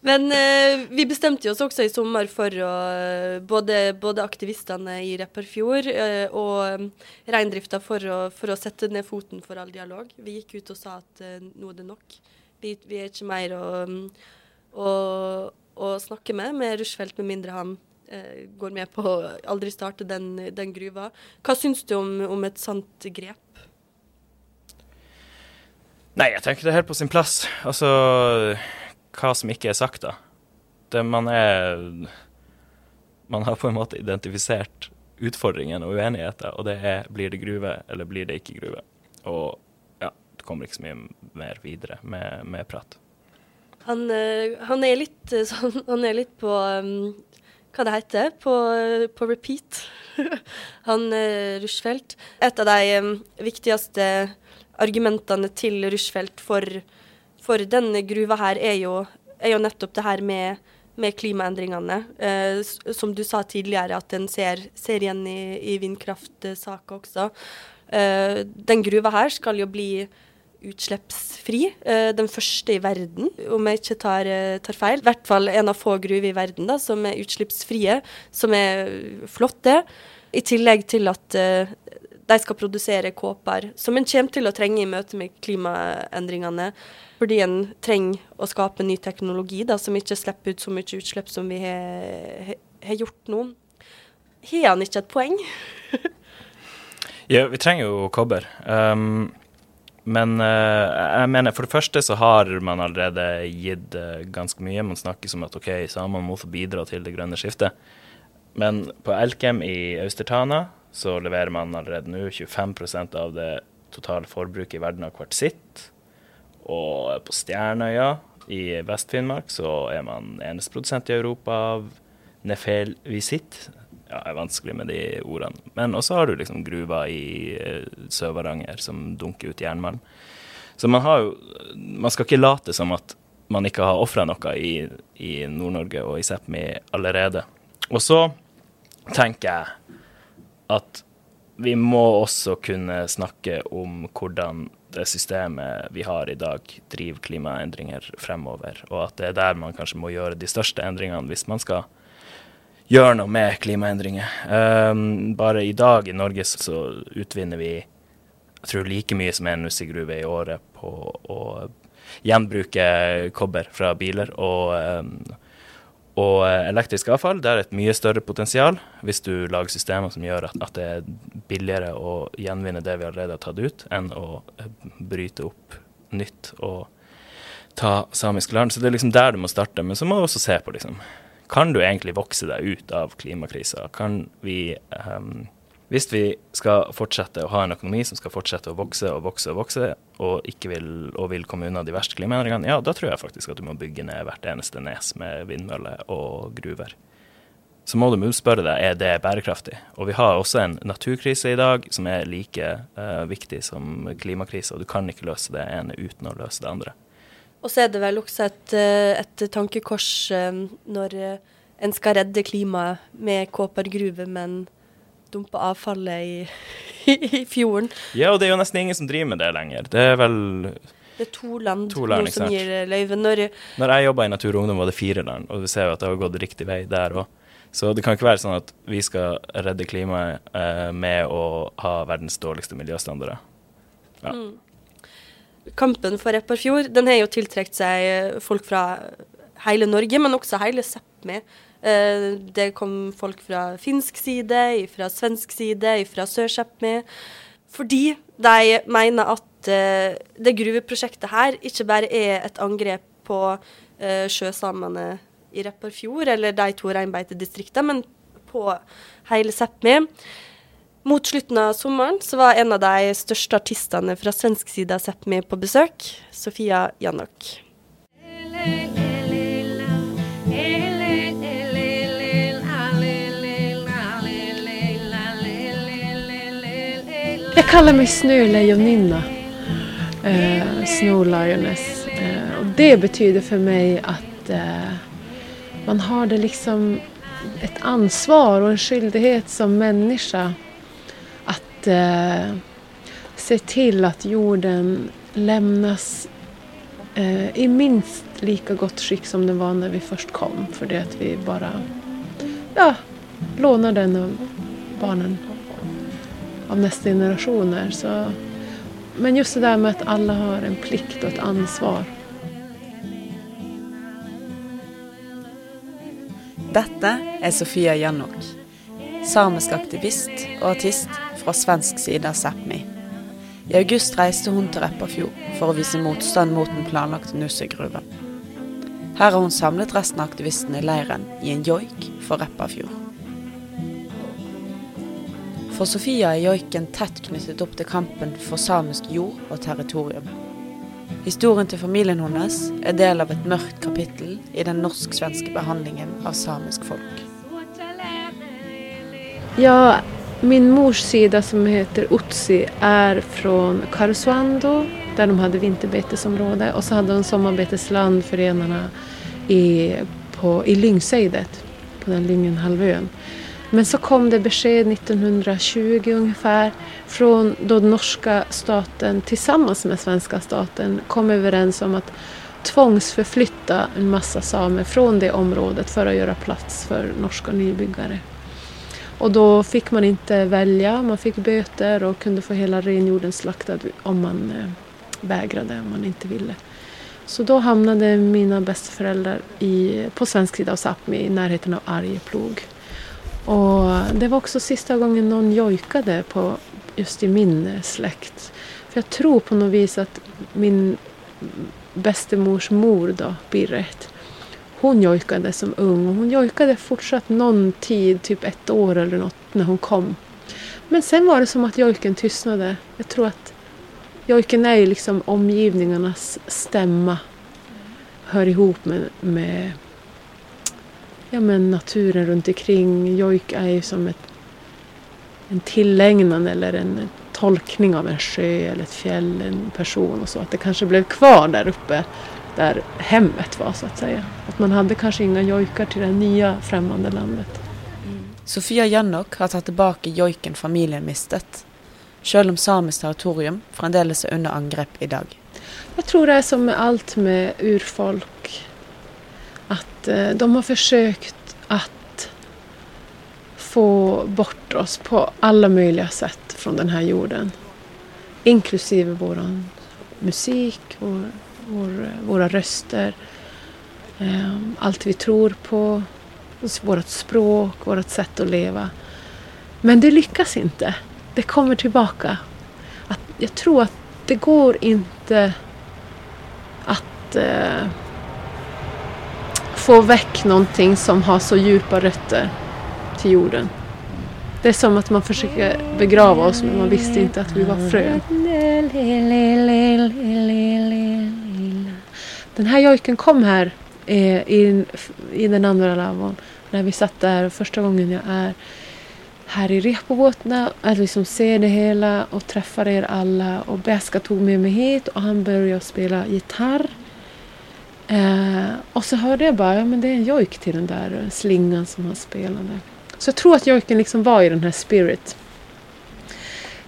Men eh, vi bestemte oss også i sommer for å Både, både aktivistene i Repparfjord eh, og reindrifta for, for, å sette ned foten for all dialog. Vi gikk ut og sa at eh, nå er det nok. Vi, vi, er ikke mer å, å, å snakke med med Rushfeldt, med mindre han går med på å aldri starte den, den gruva. Hva syns du om, om et sånt grep? Nei, jeg tenker det er helt på sin plass. Altså hva som ikke er sagt, da. Det man er Man har på en måte identifisert utfordringen og uenigheter, og det er blir det gruve eller blir det ikke gruve. Og ja, det kommer ikke så mye mer videre med, med prat. Han, eh, han, er litt eh, Han er litt på um, Hva det heter? På, på repeat. han uh, Rushfeldt. Et av de um, viktigste argumentene til Rushfeldt for for denne gruva her er jo, er jo nettopp det her med, med klimaendringene. Eh, som du sa tidligere, at en ser, ser igjen i, i vindkraftsaka også. Eh, den gruva her skal jo bli utslippsfri. Eh, den første i verden, om jeg ikke tar, eh, tar feil. I hvert fall en av få gruver i verden da, som er utslippsfrie, som er flotte. I tillegg til at uh, de skal produsere kåper, som en kommer til å trenge i møte med klimaendringene. Fordi en trenger å skape ny teknologi da, som ikke slipper ut så mye utslipp som vi har gjort nå. Har han ikke et poeng? ja, vi trenger jo kobber. Um, men uh, jeg mener, for det første så har man allerede gitt uh, ganske mye. Man snakker som at OK, samene må få bidra til det grønne skiftet. Men på Elkem i Austertana så leverer man allerede nå 25% av det totale forbruket i verden av kvartsitt. Og på Stjernøya i Vest-Finnmark så er man eneste produsent i Europa av Nefel Visit. Ja, er vanskelig med de ordene. Men også har du liksom gruva i uh, Sør-Varanger som dunker ut jernmalm. Så man har jo Man skal ikke late som at man ikke har ofra noe i, i Nord-Norge og i Sápmi allerede. Og så tenker jeg at vi må også kunne snakke om hvordan det systemet vi har i dag, driver klimaendringer fremover, og at det er der man kanskje må gjøre de største endringene hvis man skal gjøre noe med klimaendringer. Um, bare i dag i Norge så utvinner vi jeg tror like mye som en nussegruve i året på å gjenbruke kobber fra biler. og um, og eh, elektrisk avfall det er et mye større potensial hvis du lager systemer som gjør at, at, det er billigere å gjenvinne det vi allerede har tatt ut, enn å eh, bryte opp nytt og ta samisk land. Så det er liksom der du må starte. Men så må du også se på liksom, Kan du egentlig vokse deg ut av klimakrisa? Kan vi um, hvis vi skal fortsette å ha en økonomi som skal fortsette å vokse og vokse og vokse, og vil, og vil komme unna de verste klimaendringene, ja, da tror jeg faktisk at du må bygge ned hvert eneste nes med vindmøller og gruver. Så må du spørre deg er det bærekraftig. Og vi har også en naturkrise i dag som er like uh, viktig som klimakrise, og du kan ikke løse det ene uten å løse det andre. Og så er det vel også et, eh, et tankekors eh, når en skal redde klimaet med kåpergruve, men dumpe avfallet i, i, fjorden. Ja, og det er jo nesten ingen som driver med det lenger. Det er vel Det er to land, to land som gir løyve. Når, Når jeg jobba i Natur og Ungdom, var det fire land, og vi ser jo at det har gått riktig vei der òg. Så det kan ikke være sånn at vi skal redde klimaet eh, med å ha verdens dårligste miljøstandarder. Ja. Mm. Kampen for Repparfjord den har jo tiltrukket seg folk fra hele Norge, men også hele Sápmi. Eh, det kom folk fra finsk side, fra svensk side, fra Sør-Sápmi. Fordi de mener at eh, det gruveprosjektet her ikke bare er et angrep på eh, sjøsamene i Repparfjord eller de to reinbeitedistriktene, men på hele Sápmi. Mot slutten av sommeren så var en av de største artistene fra svensk side sett meg på besøk, Sofia Janok. Jeg kaller meg Snölejoninna. Eh, Snow Lioness. Eh, og det betyder for meg at eh, man har det liksom et ansvar og en skyldighet som människa eh, se till att jorden lämnas eh, i minst lika gott skick som den var när vi först kom. För det vi bara ja, lånar den av barnen av nästa generationer. Så, men just det där med att alla har en plikt och ett ansvar. Dette er Sofia Janok, samisk aktivist og artist fra svensk side av Sápmi. I august reiste hun til Repparfjord for å vise motstand mot den planlagte Nussegruven. Her har hun samlet resten av aktivistene i leiren i en joik for Repparfjord. For Sofia er joiken tett knyttet opp til kampen for samisk jord og territorium. Historien til familien hennes er del av et mørkt kapittel i den norsk-svenske behandlingen av samisk folk. Ja, min mors sida som heter Utsi er fra Karesuando der de hadde vinterbetesområde Og så hadde de sommarbetesland for renarna i, i Lyngseidet på den Lyngenhalvön. Men så kom det beskjed 1920 ungefär från den norske staten tillsammans med svenska staten kom överens om att tvångsförflytta en massa samer fra det området for å gjøre plats for norske nybyggare. Och då fick man inte välja, man fick böter och kunde få hela renhjorden slaktad om man eh, vägrade, om man inte ville. Så då hamnade mina bästföräldrar i, på svensk sida av Sápmi i närheten av Arjeplog. Och det var också sista gången någon jojkade på, just i min eh, släkt. För jag tror på något vis att min bästemors mor då, Birret, hon jojkade som ung och hon jojkade fortsatt någon tid, typ ett år eller något, när hon kom. Men sen var det som att jojken tystnade. Jag tror att jojken är ju liksom omgivningarnas stämma. Hör ihop med, med ja, men naturen runt omkring. Jojk är ju som ett, en tillägnan eller en tolkning av en sjö eller ett fjäll, en person och så. Att det kanske blev kvar där uppe där hemmet var så att säga. Att man hade kanske inga jojkar till det nya främmande landet. Sofia Jannok har tatt tilbake joiken familien mistet, selv om samisk territorium fremdeles er under angrep i dag. Jeg tror det er som med alt med urfolk. Att eh, de har forsøkt at få bort oss på alle mulige sett fra denne jorden. Inklusive vår musik, vår, vår, våra röster, eh, allt vi tror på, vårt språk, vårt sätt att leva. Men det lyckas inte. Det kommer tillbaka. Att, jag tror att det går inte att eh, få väck någonting som har så djupa rötter till jorden. Det är som att man försöker begrava oss men man visste inte att vi var frön. Den här jojken kom här eh, i, i den andra lavon när vi satt där första gången jag är här i Repobotna, att liksom se det hela och träffa er alla. Och Beska tog med mig hit och han började spela gitarr. Eh, och så hörde jag bara, ja men det är en jojk till den där slingan som han spelade. Så jag tror att jojken liksom var i den här spirit.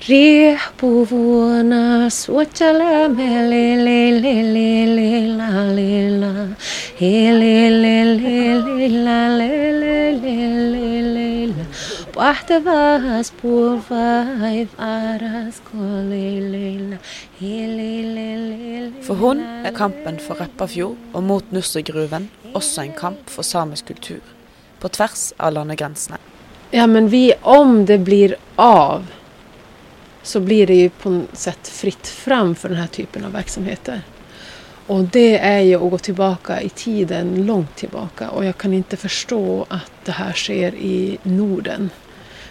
Repovona swachala mele le le le le la le la he le le le le la le le le le le la Bahta vas por vai varas kole le la he le le le le For hun er kampen for Repparfjord og mot Nussegruven også en kamp for samisk kultur, på tvers av landegrensene. Ja men vi, om det blir av så blir det ju på något sätt fritt fram för den här typen av verksamheter. Och det är ju att gå tillbaka i tiden, långt tillbaka. Och jag kan inte förstå att det här sker i Norden.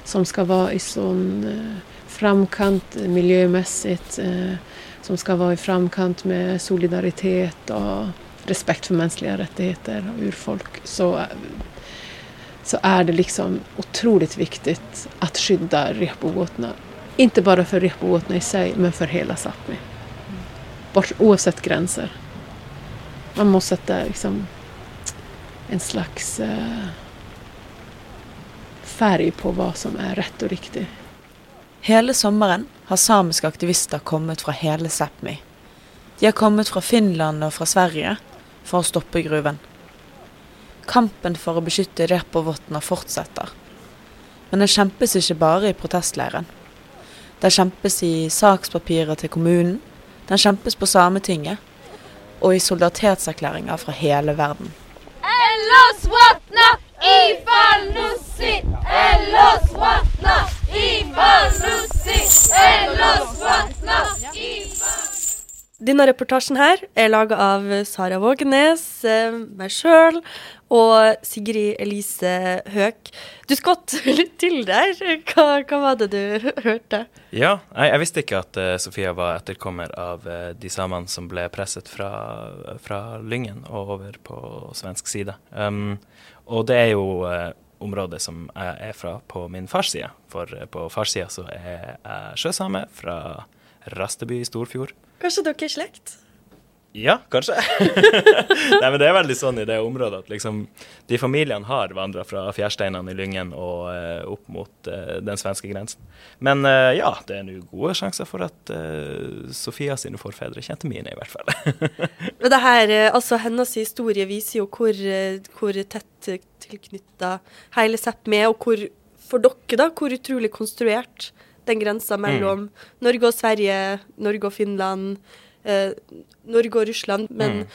Som ska vara i sån eh, framkant miljömässigt. Eh, som ska vara i framkant med solidaritet och respekt för mänskliga rättigheter och urfolk. Så, så är det liksom otroligt viktigt att skydda Rehbovåtna. Inte bara för Rehbovåtna i sig, men för hela Sápmi. Bort, oavsett gränser. Man måste sätta liksom en slags eh, färg på hva som er rett og riktig. Hele sommeren har samiske aktivister kommet fra hele Sápmi. De har kommet fra Finland og fra Sverige for å stoppe gruven. Kampen for å beskytte Repovotna fortsetter. Men det kjempes ikke bare i protestleiren. Det kjempes i sakspapirer til kommunen, den kjempes på Sametinget, og i solidaritetserklæringer fra hele verden. Ellos Ellos Ellos Denne reportasjen her er laga av Sara Vågenes, eh, meg sjøl og Sigrid Elise Høek. Du skvatt litt til der. Hva, hva var det du hørte? Ja, jeg, jeg visste ikke at uh, Sofia var etterkommer av uh, de samene som ble presset fra, fra Lyngen og over på svensk side. Um, og det er jo uh, området som jeg er fra på min fars side. For på fars side så er jeg sjøsame fra Rasteby i Storfjord. Kanskje dere er slekt? Ja, kanskje. Nei, men det er veldig sånn i det området at liksom de familiene har vandra fra fjærsteinene i Lyngen og eh, opp mot eh, den svenske grensen. Men eh, ja, det er nå gode sjanser for at eh, Sofia sine forfedre kjente mine, i hvert fall. men det her, eh, altså Hennes historie viser jo hvor, eh, hvor tett tilknytta hele Sápmi er, og hvor, for dere, da, hvor utrolig konstruert den grensa mellom Norge og Sverige, Norge og Finland, eh, Norge og Russland. Men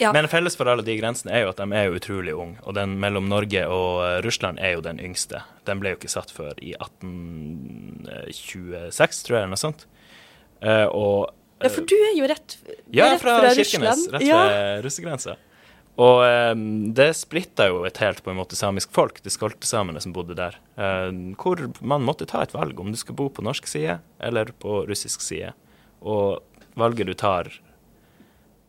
ja. Men felles for alle de grensene er jo at de er jo utrolig unge. Og den mellom Norge og eh, Russland er jo den yngste. Den ble jo ikke satt før i 1826, tror jeg, eller noe sånt. Eh, og ja, for du er jo rett, Ja, rett fra, Kirkenes, Russland. rett Ja. ved russegrensa. Og eh, det splitta jo et helt på en måte samisk folk, de skoltesamene som bodde der. Eh, hvor man måtte ta et valg om du skulle bo på norsk side eller på russisk side. Og valget du tar,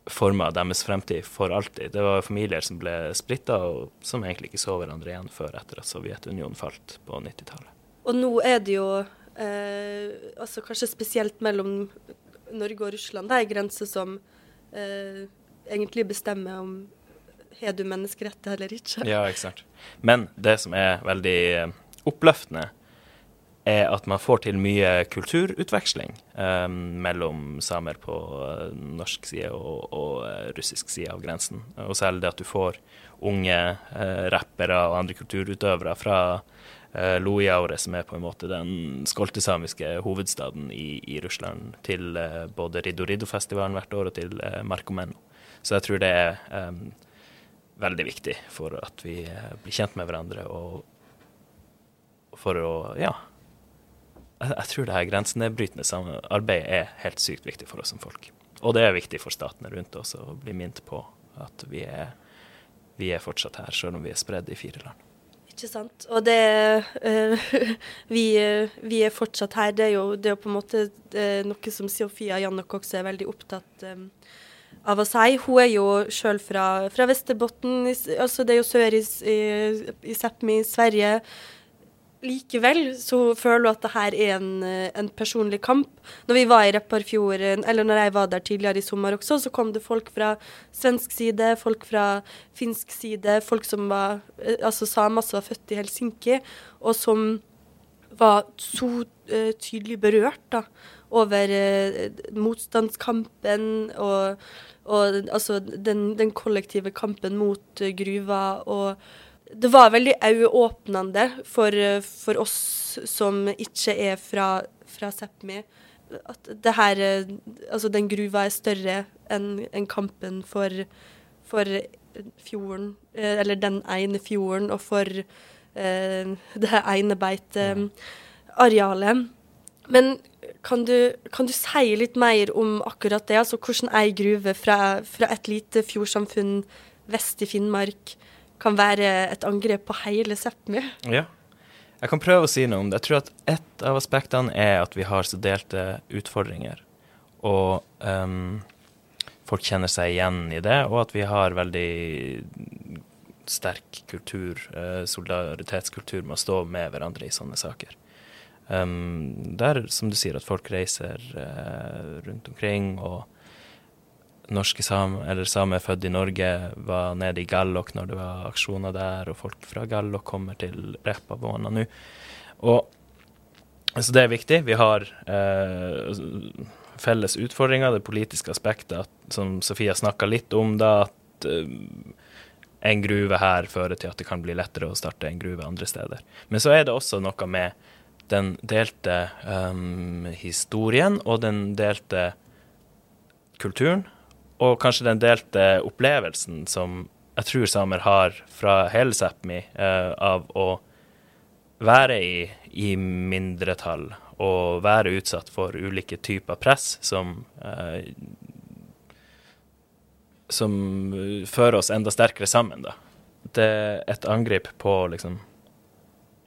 forma deres fremtid for alltid. Det var familier som ble splitta, og som egentlig ikke så hverandre igjen før etter at Sovjetunionen falt på 90-tallet. Og nå er det jo eh, altså kanskje spesielt mellom Norge og Russland, det er en grense som eh, egentlig bestemmer om har du menneskerett eller ikke. Ja, ikke sant. Men det som er veldig eh, oppløftende, er at man får til mye kulturutveksling eh, mellom samer på eh, norsk side og, og eh, russisk side av grensen. Og særlig det at du får unge eh, rappere og andre kulturutøvere fra eh, Lojaure, som er på en måte den skoltesamiske hovedstaden i, i Russland, til både Riddo-Riddo-festivalen hvert år og til Marcomenno. Så jeg tror det er veldig viktig for at vi eh, blir kjent med hverandre og for å Ja. Jeg, tror det her grensenedbrytende arbeidet er helt sykt viktig for oss som folk. Og det er viktig for statene rundt oss å bli minnet på at vi er, vi er fortsatt her, selv om vi er spredd i fire land. Ikke sant. Og det eh, vi, vi er fortsatt her. Det er jo, det er på en måte eh, noe som Sofia Jannok også er veldig opptatt eh, av å si. Hun er jo sjøl fra, fra Vesterbotten, altså det er jo sør i, i, i Sápmi, Sverige. Likevel så føler hun at det her er en, eh, en personlig kamp. Når vi var i Repparfjord, eh, eller når jeg var der tidligere i sommer også, så kom det folk fra svensk side, folk fra finsk side, folk som var eh, Altså samer som var født i Helsinki, og som var så uh, tydelig berørt da, over eh, motstandskampen og, og altså den, den kollektive kampen mot eh, gruva. Og det var veldig øyeåpnende for, eh, for oss som ikke er fra, fra Sápmi, at det her Altså, den gruva er større enn en kampen for, for fjorden, eller den ene fjorden, og for eh, det ene beitearealet. Men kan du, kan du si litt mer om akkurat det? Altså hvordan ei gruve fra, fra et lite fjordsamfunn vest i Finnmark kan være et angrep på hele Sápmi? Ja. Jeg kan prøve å si noe om det. Jeg tror at ett av aspektene er at vi har så delte utfordringer. Og um, folk kjenner seg igjen i det, og at vi har veldig sterk kultur, uh, solidaritetskultur med å stå med hverandre i sånne saker. Um, der, som du sier, at folk reiser uh, rundt omkring, og norske samer, eller samer født i Norge var nede i Gallok når det var aksjoner der, og folk fra Gallok kommer til Repavåna nå. Og så det er viktig. Vi har eh, felles utfordringer, det politiske aspektet, at, som Sofia snakka litt om, da, at eh, en gruve her fører til at det kan bli lettere å starte en gruve andre steder. Men så er det også noe med den delte um, historien og den delte kulturen, og kanskje den delte opplevelsen som jeg tror samer har fra hele Sápmi, uh, av å være i, i mindretall og være utsatt for ulike typer press som uh, som fører oss enda sterkere sammen, da. Det er et angrep på liksom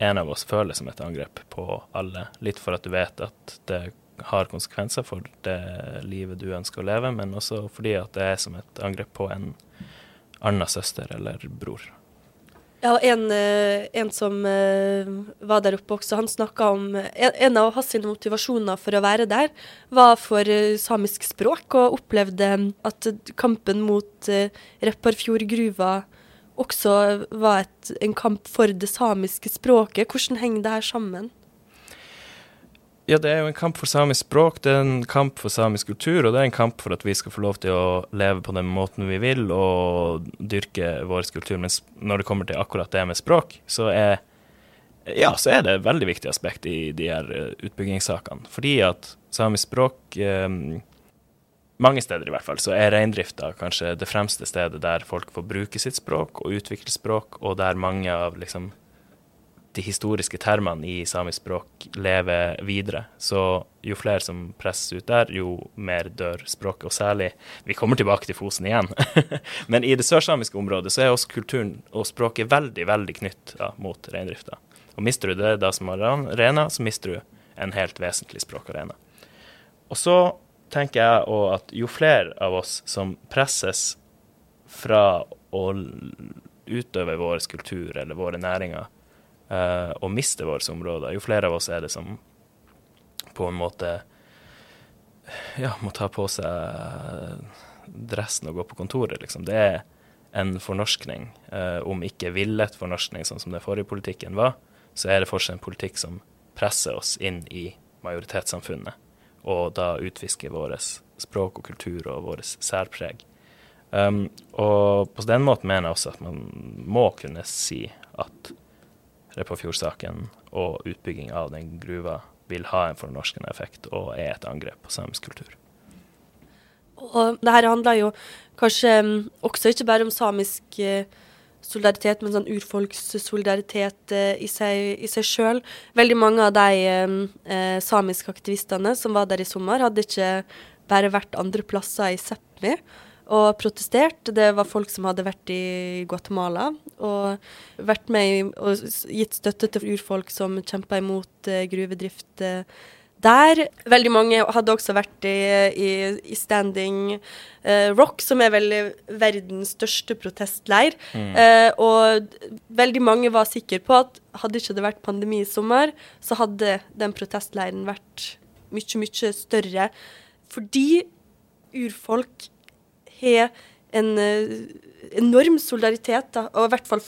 En av oss føles som et angrep på alle. Litt for at du vet at det har konsekvenser for det livet du ønsker å leve, men også fordi at det er som et angrep på en annen søster eller bror. Ja, en, eh, en som eh, var der oppe også, han snakka om en, av hans motivasjoner for å være der, var for eh, samisk språk, og opplevde at kampen mot uh, Repparfjordgruva også var et, en kamp for det samiske språket. Hvordan henger det her sammen? Ja, det er jo en kamp for samisk språk, det er en kamp for samisk kultur, og det er en kamp for at vi skal få lov til å leve på den måten vi vil og dyrke vår kultur. Men når det kommer til akkurat det med språk, så er, ja, så er det et veldig viktig aspekt i de her eh, utbyggingssakene. Fordi at samisk språk eh, mange steder i hvert fall, så er reindrifta kanskje det fremste stedet der folk får bruke sitt språk og utvikle språk, og der mange av liksom de historiske termene i samisk språk lever videre. Så jo flere som presses ut der, jo mer dør språket. Og særlig Vi kommer tilbake til Fosen igjen. Men i det sørsamiske området så er også kulturen og språket veldig, veldig knytt mot reindrifta. Og mister du det da som arena, så mister du en helt vesentlig språkarena. Og så tenker jeg òg at jo flere av oss som presses fra å utøve vår kultur eller våre næringer, uh, og mister våre områder. Jo flere av oss er det som på en måte ja, må ta på seg dressen og gå på kontoret, liksom. Det er en fornorskning. Uh, om ikke villet fornorskning, sånn som den forrige politikken var, så er det fortsatt en politikk som presser oss inn i majoritetssamfunnet, og da utvisker vårt språk og kultur og vårt særpreg. Um, og på den måten mener jeg også at man må kunne si at Repparfjordsaken og utbygging av den gruva vil ha en fornorskende effekt og er et angrep på samisk kultur. Og det her handler jo kanskje mm, også ikke bare om samisk eh, solidaritet, men sånn urfolkssolidaritet eh, i seg, sjøl. Veldig mange av de eh, eh, samiske aktivistene som var der i sommer, hadde ikke bare vært andre plasser i Sápmi og protestert. Det var folk som hadde vært i Guatemala og vært med og gitt støtte til urfolk som kjempa imot uh, gruvedrift der. Veldig mange hadde også vært i, i, i Standing uh, Rock, som er vel verdens største protestleir. Mm. og veldig mange var sikre på at hadde ikke det vært pandemi i sommer, så hadde den protestleiren vært mye, mye større. Fordi urfolk har en uh, enorm solidaritet, da, og i hvert fall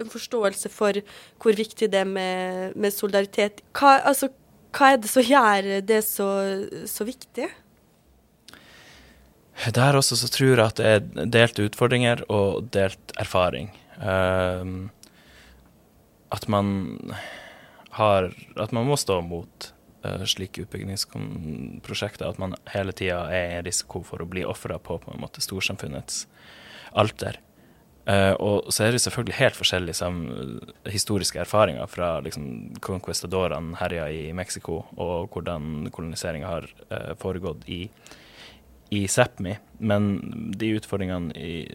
en forståelse for hvor viktig det er med, med solidaritet. Hva, altså, hva, er det som gjør det så, så viktig? Der også så tror jeg at det er delte utfordringer og delt erfaring. Uh, at man har At man må stå mot uh, slike utbyggingsprosjekter at man hele tida er i risiko for å bli ofra på på en måte storsamfunnets alter. Eh, og så er det selvfølgelig helt forskjellige sam historiske erfaringer fra liksom, conquistadorene herja i Mexico, og hvordan koloniseringa har uh, foregått i, i Sápmi. Men de utfordringene i,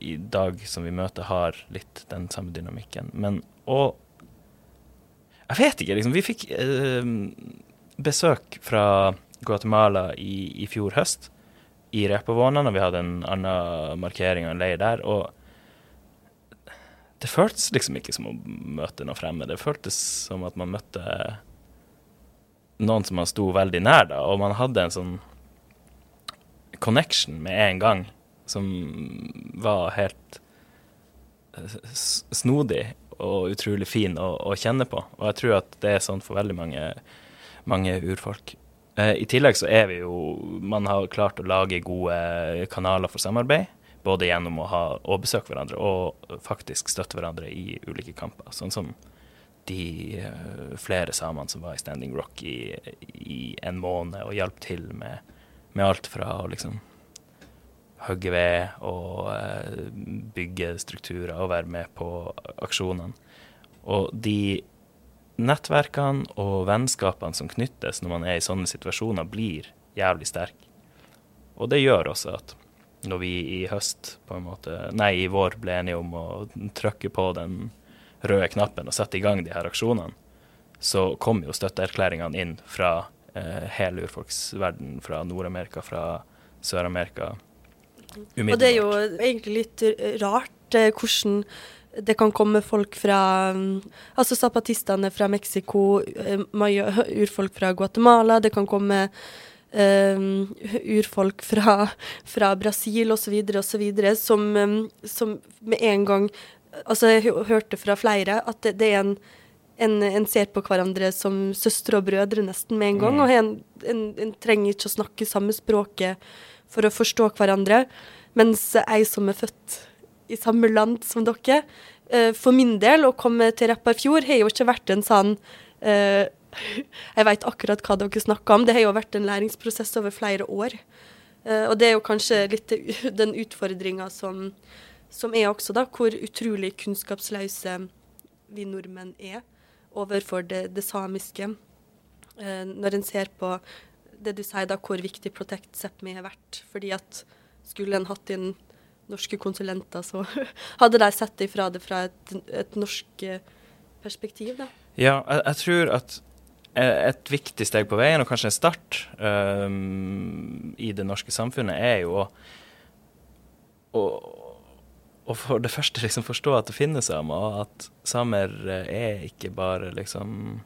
i dag som vi møter, har litt den samme dynamikken. Men og Jeg vet ikke, liksom. Vi fikk uh, besøk fra Guatemala i, i fjor høst, i Repavåna, og vi hadde en annen markering og en leir der. og det føltes liksom ikke som å møte noen fremmede. Det føltes som at man møtte noen som man sto veldig nær, da, og man hadde en sånn connection med en gang som var helt snodig og utrolig fin å, å kjenne på. Og jeg tror at det er sånn for veldig mange, mange urfolk. Eh, I tillegg så er vi jo Man har klart å lage gode kanaler for samarbeid. Både gjennom å ha å besøke hverandre og faktisk støtte hverandre i ulike kamper. Sånn som de eh, flere samene som var i Standing Rock i, i en måned og hjalp til med, med alt fra å liksom hogge ved og eh, bygge strukturer og være med på aksjonene. Og de nettverkene og vennskapene som knyttes når man er i sånne situasjoner, blir jævlig sterke. Og det gjør også at når vi i høst, på en måte, nei, i vår ble enige om å trykke på den røde knappen og sette i gang de her aksjonene, så kom jo støtteerklæringene inn fra eh, hele urfolksverden, fra Nord-Amerika, fra Sør-Amerika. Og det er jo egentlig litt rart eh, hvordan det kan komme folk fra mm, Altså zapatistene fra Mexico, eh, urfolk fra Guatemala, det kan komme eh, urfolk fra, fra Brasil osv. osv. Som, um, som med en gang Altså, jeg hørte fra flere at det, det er en en, en ser på hverandre som søstre og brødre nesten med en gang. Mm. Og en, en, en trenger ikke å snakke samme språket for å forstå hverandre. Mens jeg som er født i samme land som dere, eh, for min del, å komme til Repparfjord har jo ikke vært en sånn eh, Jeg vet akkurat hva dere snakker om. Det har jo vært en læringsprosess over flere år. Eh, og det er jo kanskje litt den utfordringa som, som er også, da, hvor utrolig kunnskapsløse vi nordmenn er overfor det, det samiske. Eh, når en ser på det du sier da, hvor viktig Protect Sápmi har vært. Fordi at skulle en hatt inn norske konsulenter, så hadde de sett ifra det fra et, et norsk perspektiv, da. Ja, jeg, jeg tror at et viktig steg på veien, og kanskje en start um, i det norske samfunnet, er jo å, å, å for det første liksom forstå at det finnes samer, og at samer eh, er ikke bare liksom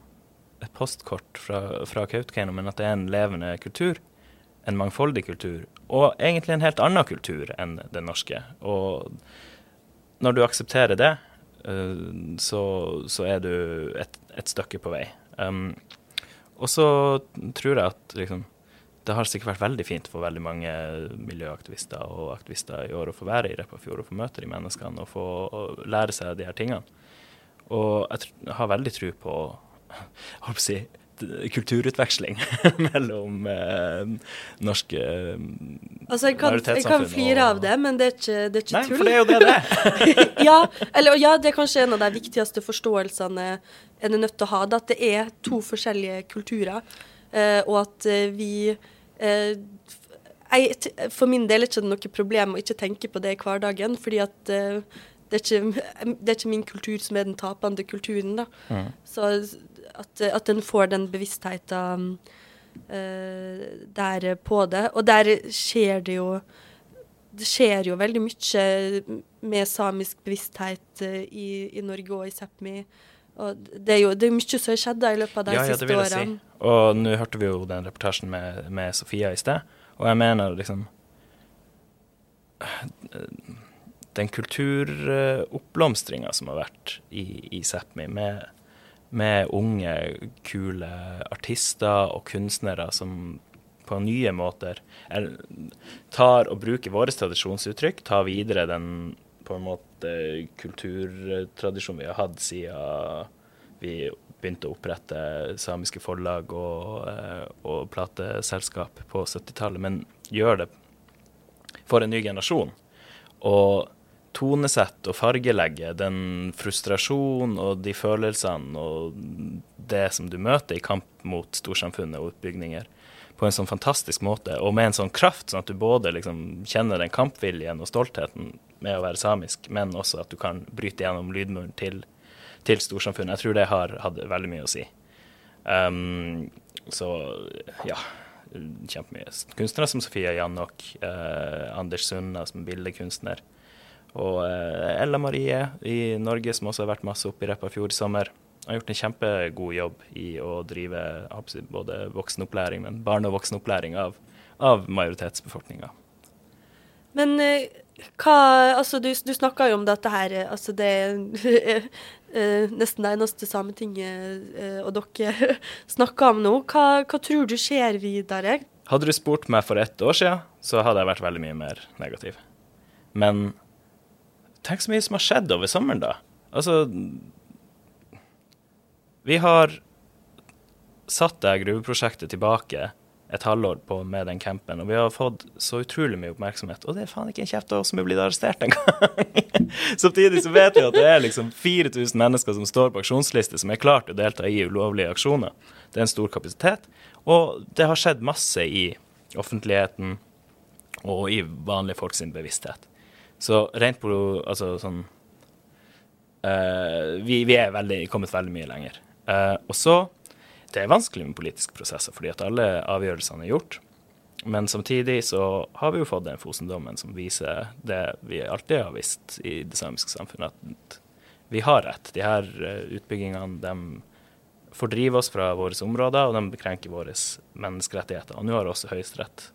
et postkort fra, fra Kautokeino, men at det er en levende kultur. En mangfoldig kultur. Og egentlig en helt annen kultur enn den norske. Og når du aksepterer det, eh, så, så er du et, et stykke på vei. Um, og så tror jeg at liksom, det har sikkert vært veldig fint for veldig mange miljøaktivister og aktivister i år å få være i Repparfjord og få møte de menneskene og få lære seg de her tingene. Og jeg, har veldig tro på holdt på å si, kulturutveksling mellom eh, norske eh, Altså, jeg kan, jeg kan flire av det, men det er ikke, det er ikke Nei, tull. for det er jo det det er. ja, eller, ja, det er kanskje en av de viktigste forståelsene en er nødt til å ha, at det er to forskjellige kulturer, eh, og at eh, vi eh, jeg, For min del er det ikke noe problem å ikke tenke på det i hverdagen, fordi at eh, det, er ikke, det er ikke min kultur som er den tapende kulturen. da. Mm. Så at, at en får den bevisstheten uh, der på det. Og der skjer det jo det skjer jo veldig mye med samisk bevissthet eh, i, i Norge og i Sápmi. Og det er jo det er mye som har skjedd i løpet av de Ja, ja, det siste vil jeg si. årene. Og nå hørte vi jo den reportasjen med, med Sofia i sted, og jeg mener liksom Den kulturoppblomstringa som har vært i, i Sápmi, med, med unge, kule artister og kunstnere som på nye måter er, tar og bruker våre tradisjonsuttrykk, tar videre den på en måte kulturtradisjonen vi har hatt siden vi begynte å opprette samiske forlag og, eh, og plateselskap på 70-tallet, men gjør det for en ny generasjon. Og tonesette og fargelegge den frustrasjonen og de følelsene og det som du møter i kamp mot storsamfunnet og utbygninger, på en sånn fantastisk måte, og med en sånn kraft, sånn at du både liksom kjenner den kampviljen og stoltheten med å være samisk, men også at du kan bryte gjennom lydmuren til, til storsamfunnet. Jeg tror det har hatt veldig mye å si. Um, så ja, kjempemye. Kunstnere som Sofia Jannok, eh, Anders Sunna som bildekunstner, og eh, Ella Marie i Norge, som også har vært masse oppe i Repparfjord i sommer. Har gjort en kjempegod jobb i å drive både voksenopplæring, men barne- og voksenopplæring av, av majoritetsbefolkninga. Men eh, hva Altså, du, du snakka jo om dette her, eh, altså det er nesten det eneste Sametinget og dere snakker om nå. Hva, hva tror du skjer videre? Hadde du spurt meg for ett år siden, så hadde jeg vært veldig mye mer negativ. Men tenk så mye som har skjedd over sommeren, da. Altså Vi har satt det gruveprosjektet tilbake et halvår på med den campen, og vi har fått så utrolig mye oppmerksomhet. Og det er faen ikke en kjeft av oss som er blitt arrestert engang. Samtidig så vet vi at det er liksom 4000 mennesker som står på aksjonsliste, som er klart å delta i ulovlige aksjoner. Det er en stor kapasitet. Og det har skjedd masse i offentligheten og i vanlige folk sin bevissthet. Så rent på altså sånn uh, vi, vi er veldig, kommet veldig mye lenger. Uh, og så Det er vanskelig med politiske prosesser, fordi at alle avgjørelsene er gjort. Men samtidig så har vi jo fått den Fosen-dommen som viser det vi alltid har visst i det samiske samfunnet, at vi har rett. De her eh, utbyggingene de fordriver oss fra våre områder, og de bekrenker våre menneskerettigheter. Og nå har også Høyesterett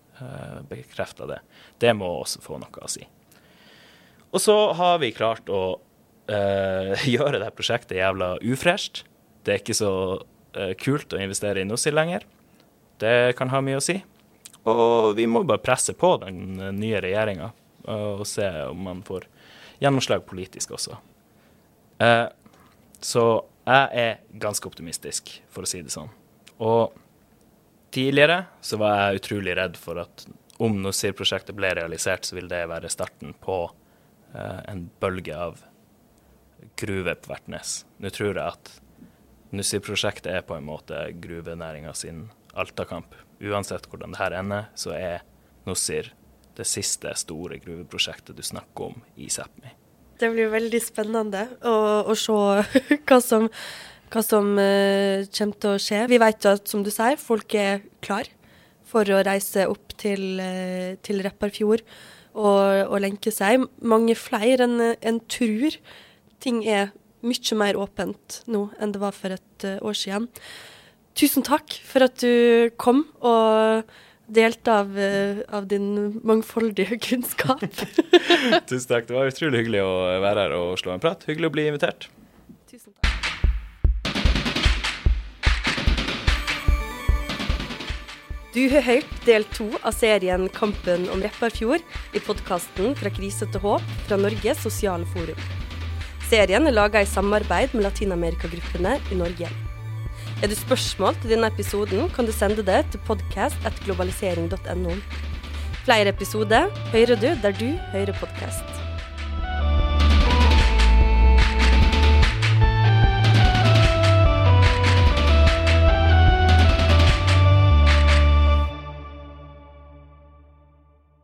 bekrefta det. Det må også få noe å si. Og så har vi klart å uh, gjøre det prosjektet jævla ufresht. Det er ikke så uh, kult å investere i Nussir lenger. Det kan ha mye å si. Og vi må bare presse på den eh, nye regjeringa og se om man får gjennomslag politisk også. Uh, så jeg er ganske optimistisk, for å si det sånn. Og tidligere så var jeg utrolig redd for at om Nussir-prosjektet ble realisert, så vil det være starten på en bølge av gruver på Vertnes. Nå tror jeg at Nussir-prosjektet er på en måte gruvenæringa sin altakamp. Uansett hvordan det her ender, så er Nussir det siste store gruveprosjektet du snakker om i Sápmi. Det blir veldig spennende å, å se hva som, hva som uh, kommer til å skje. Vi vet jo at, som du sier, folk er klar for å reise opp til, uh, til Repparfjord og, og lenke seg. Mange flere enn en tror. Ting er mye mer åpent nå enn det var for et eh, år siden. Tusen takk for at du kom og delte av, eh, av din mangfoldige kunnskap. Tusen takk. Det var utrolig hyggelig å være her og slå en prat. Hyggelig å bli invitert. Du har hørt del to av serien Kampen om Repparfjord i podkasten Fra krise til håp fra Norges sosiale forum. Serien er laga i samarbeid med Latin-Amerika-gruppene i Norge. Er det spørsmål til denne episoden, kan du sende det til podcast.globalisering.no. Flere episoder hører du der du hører podkast.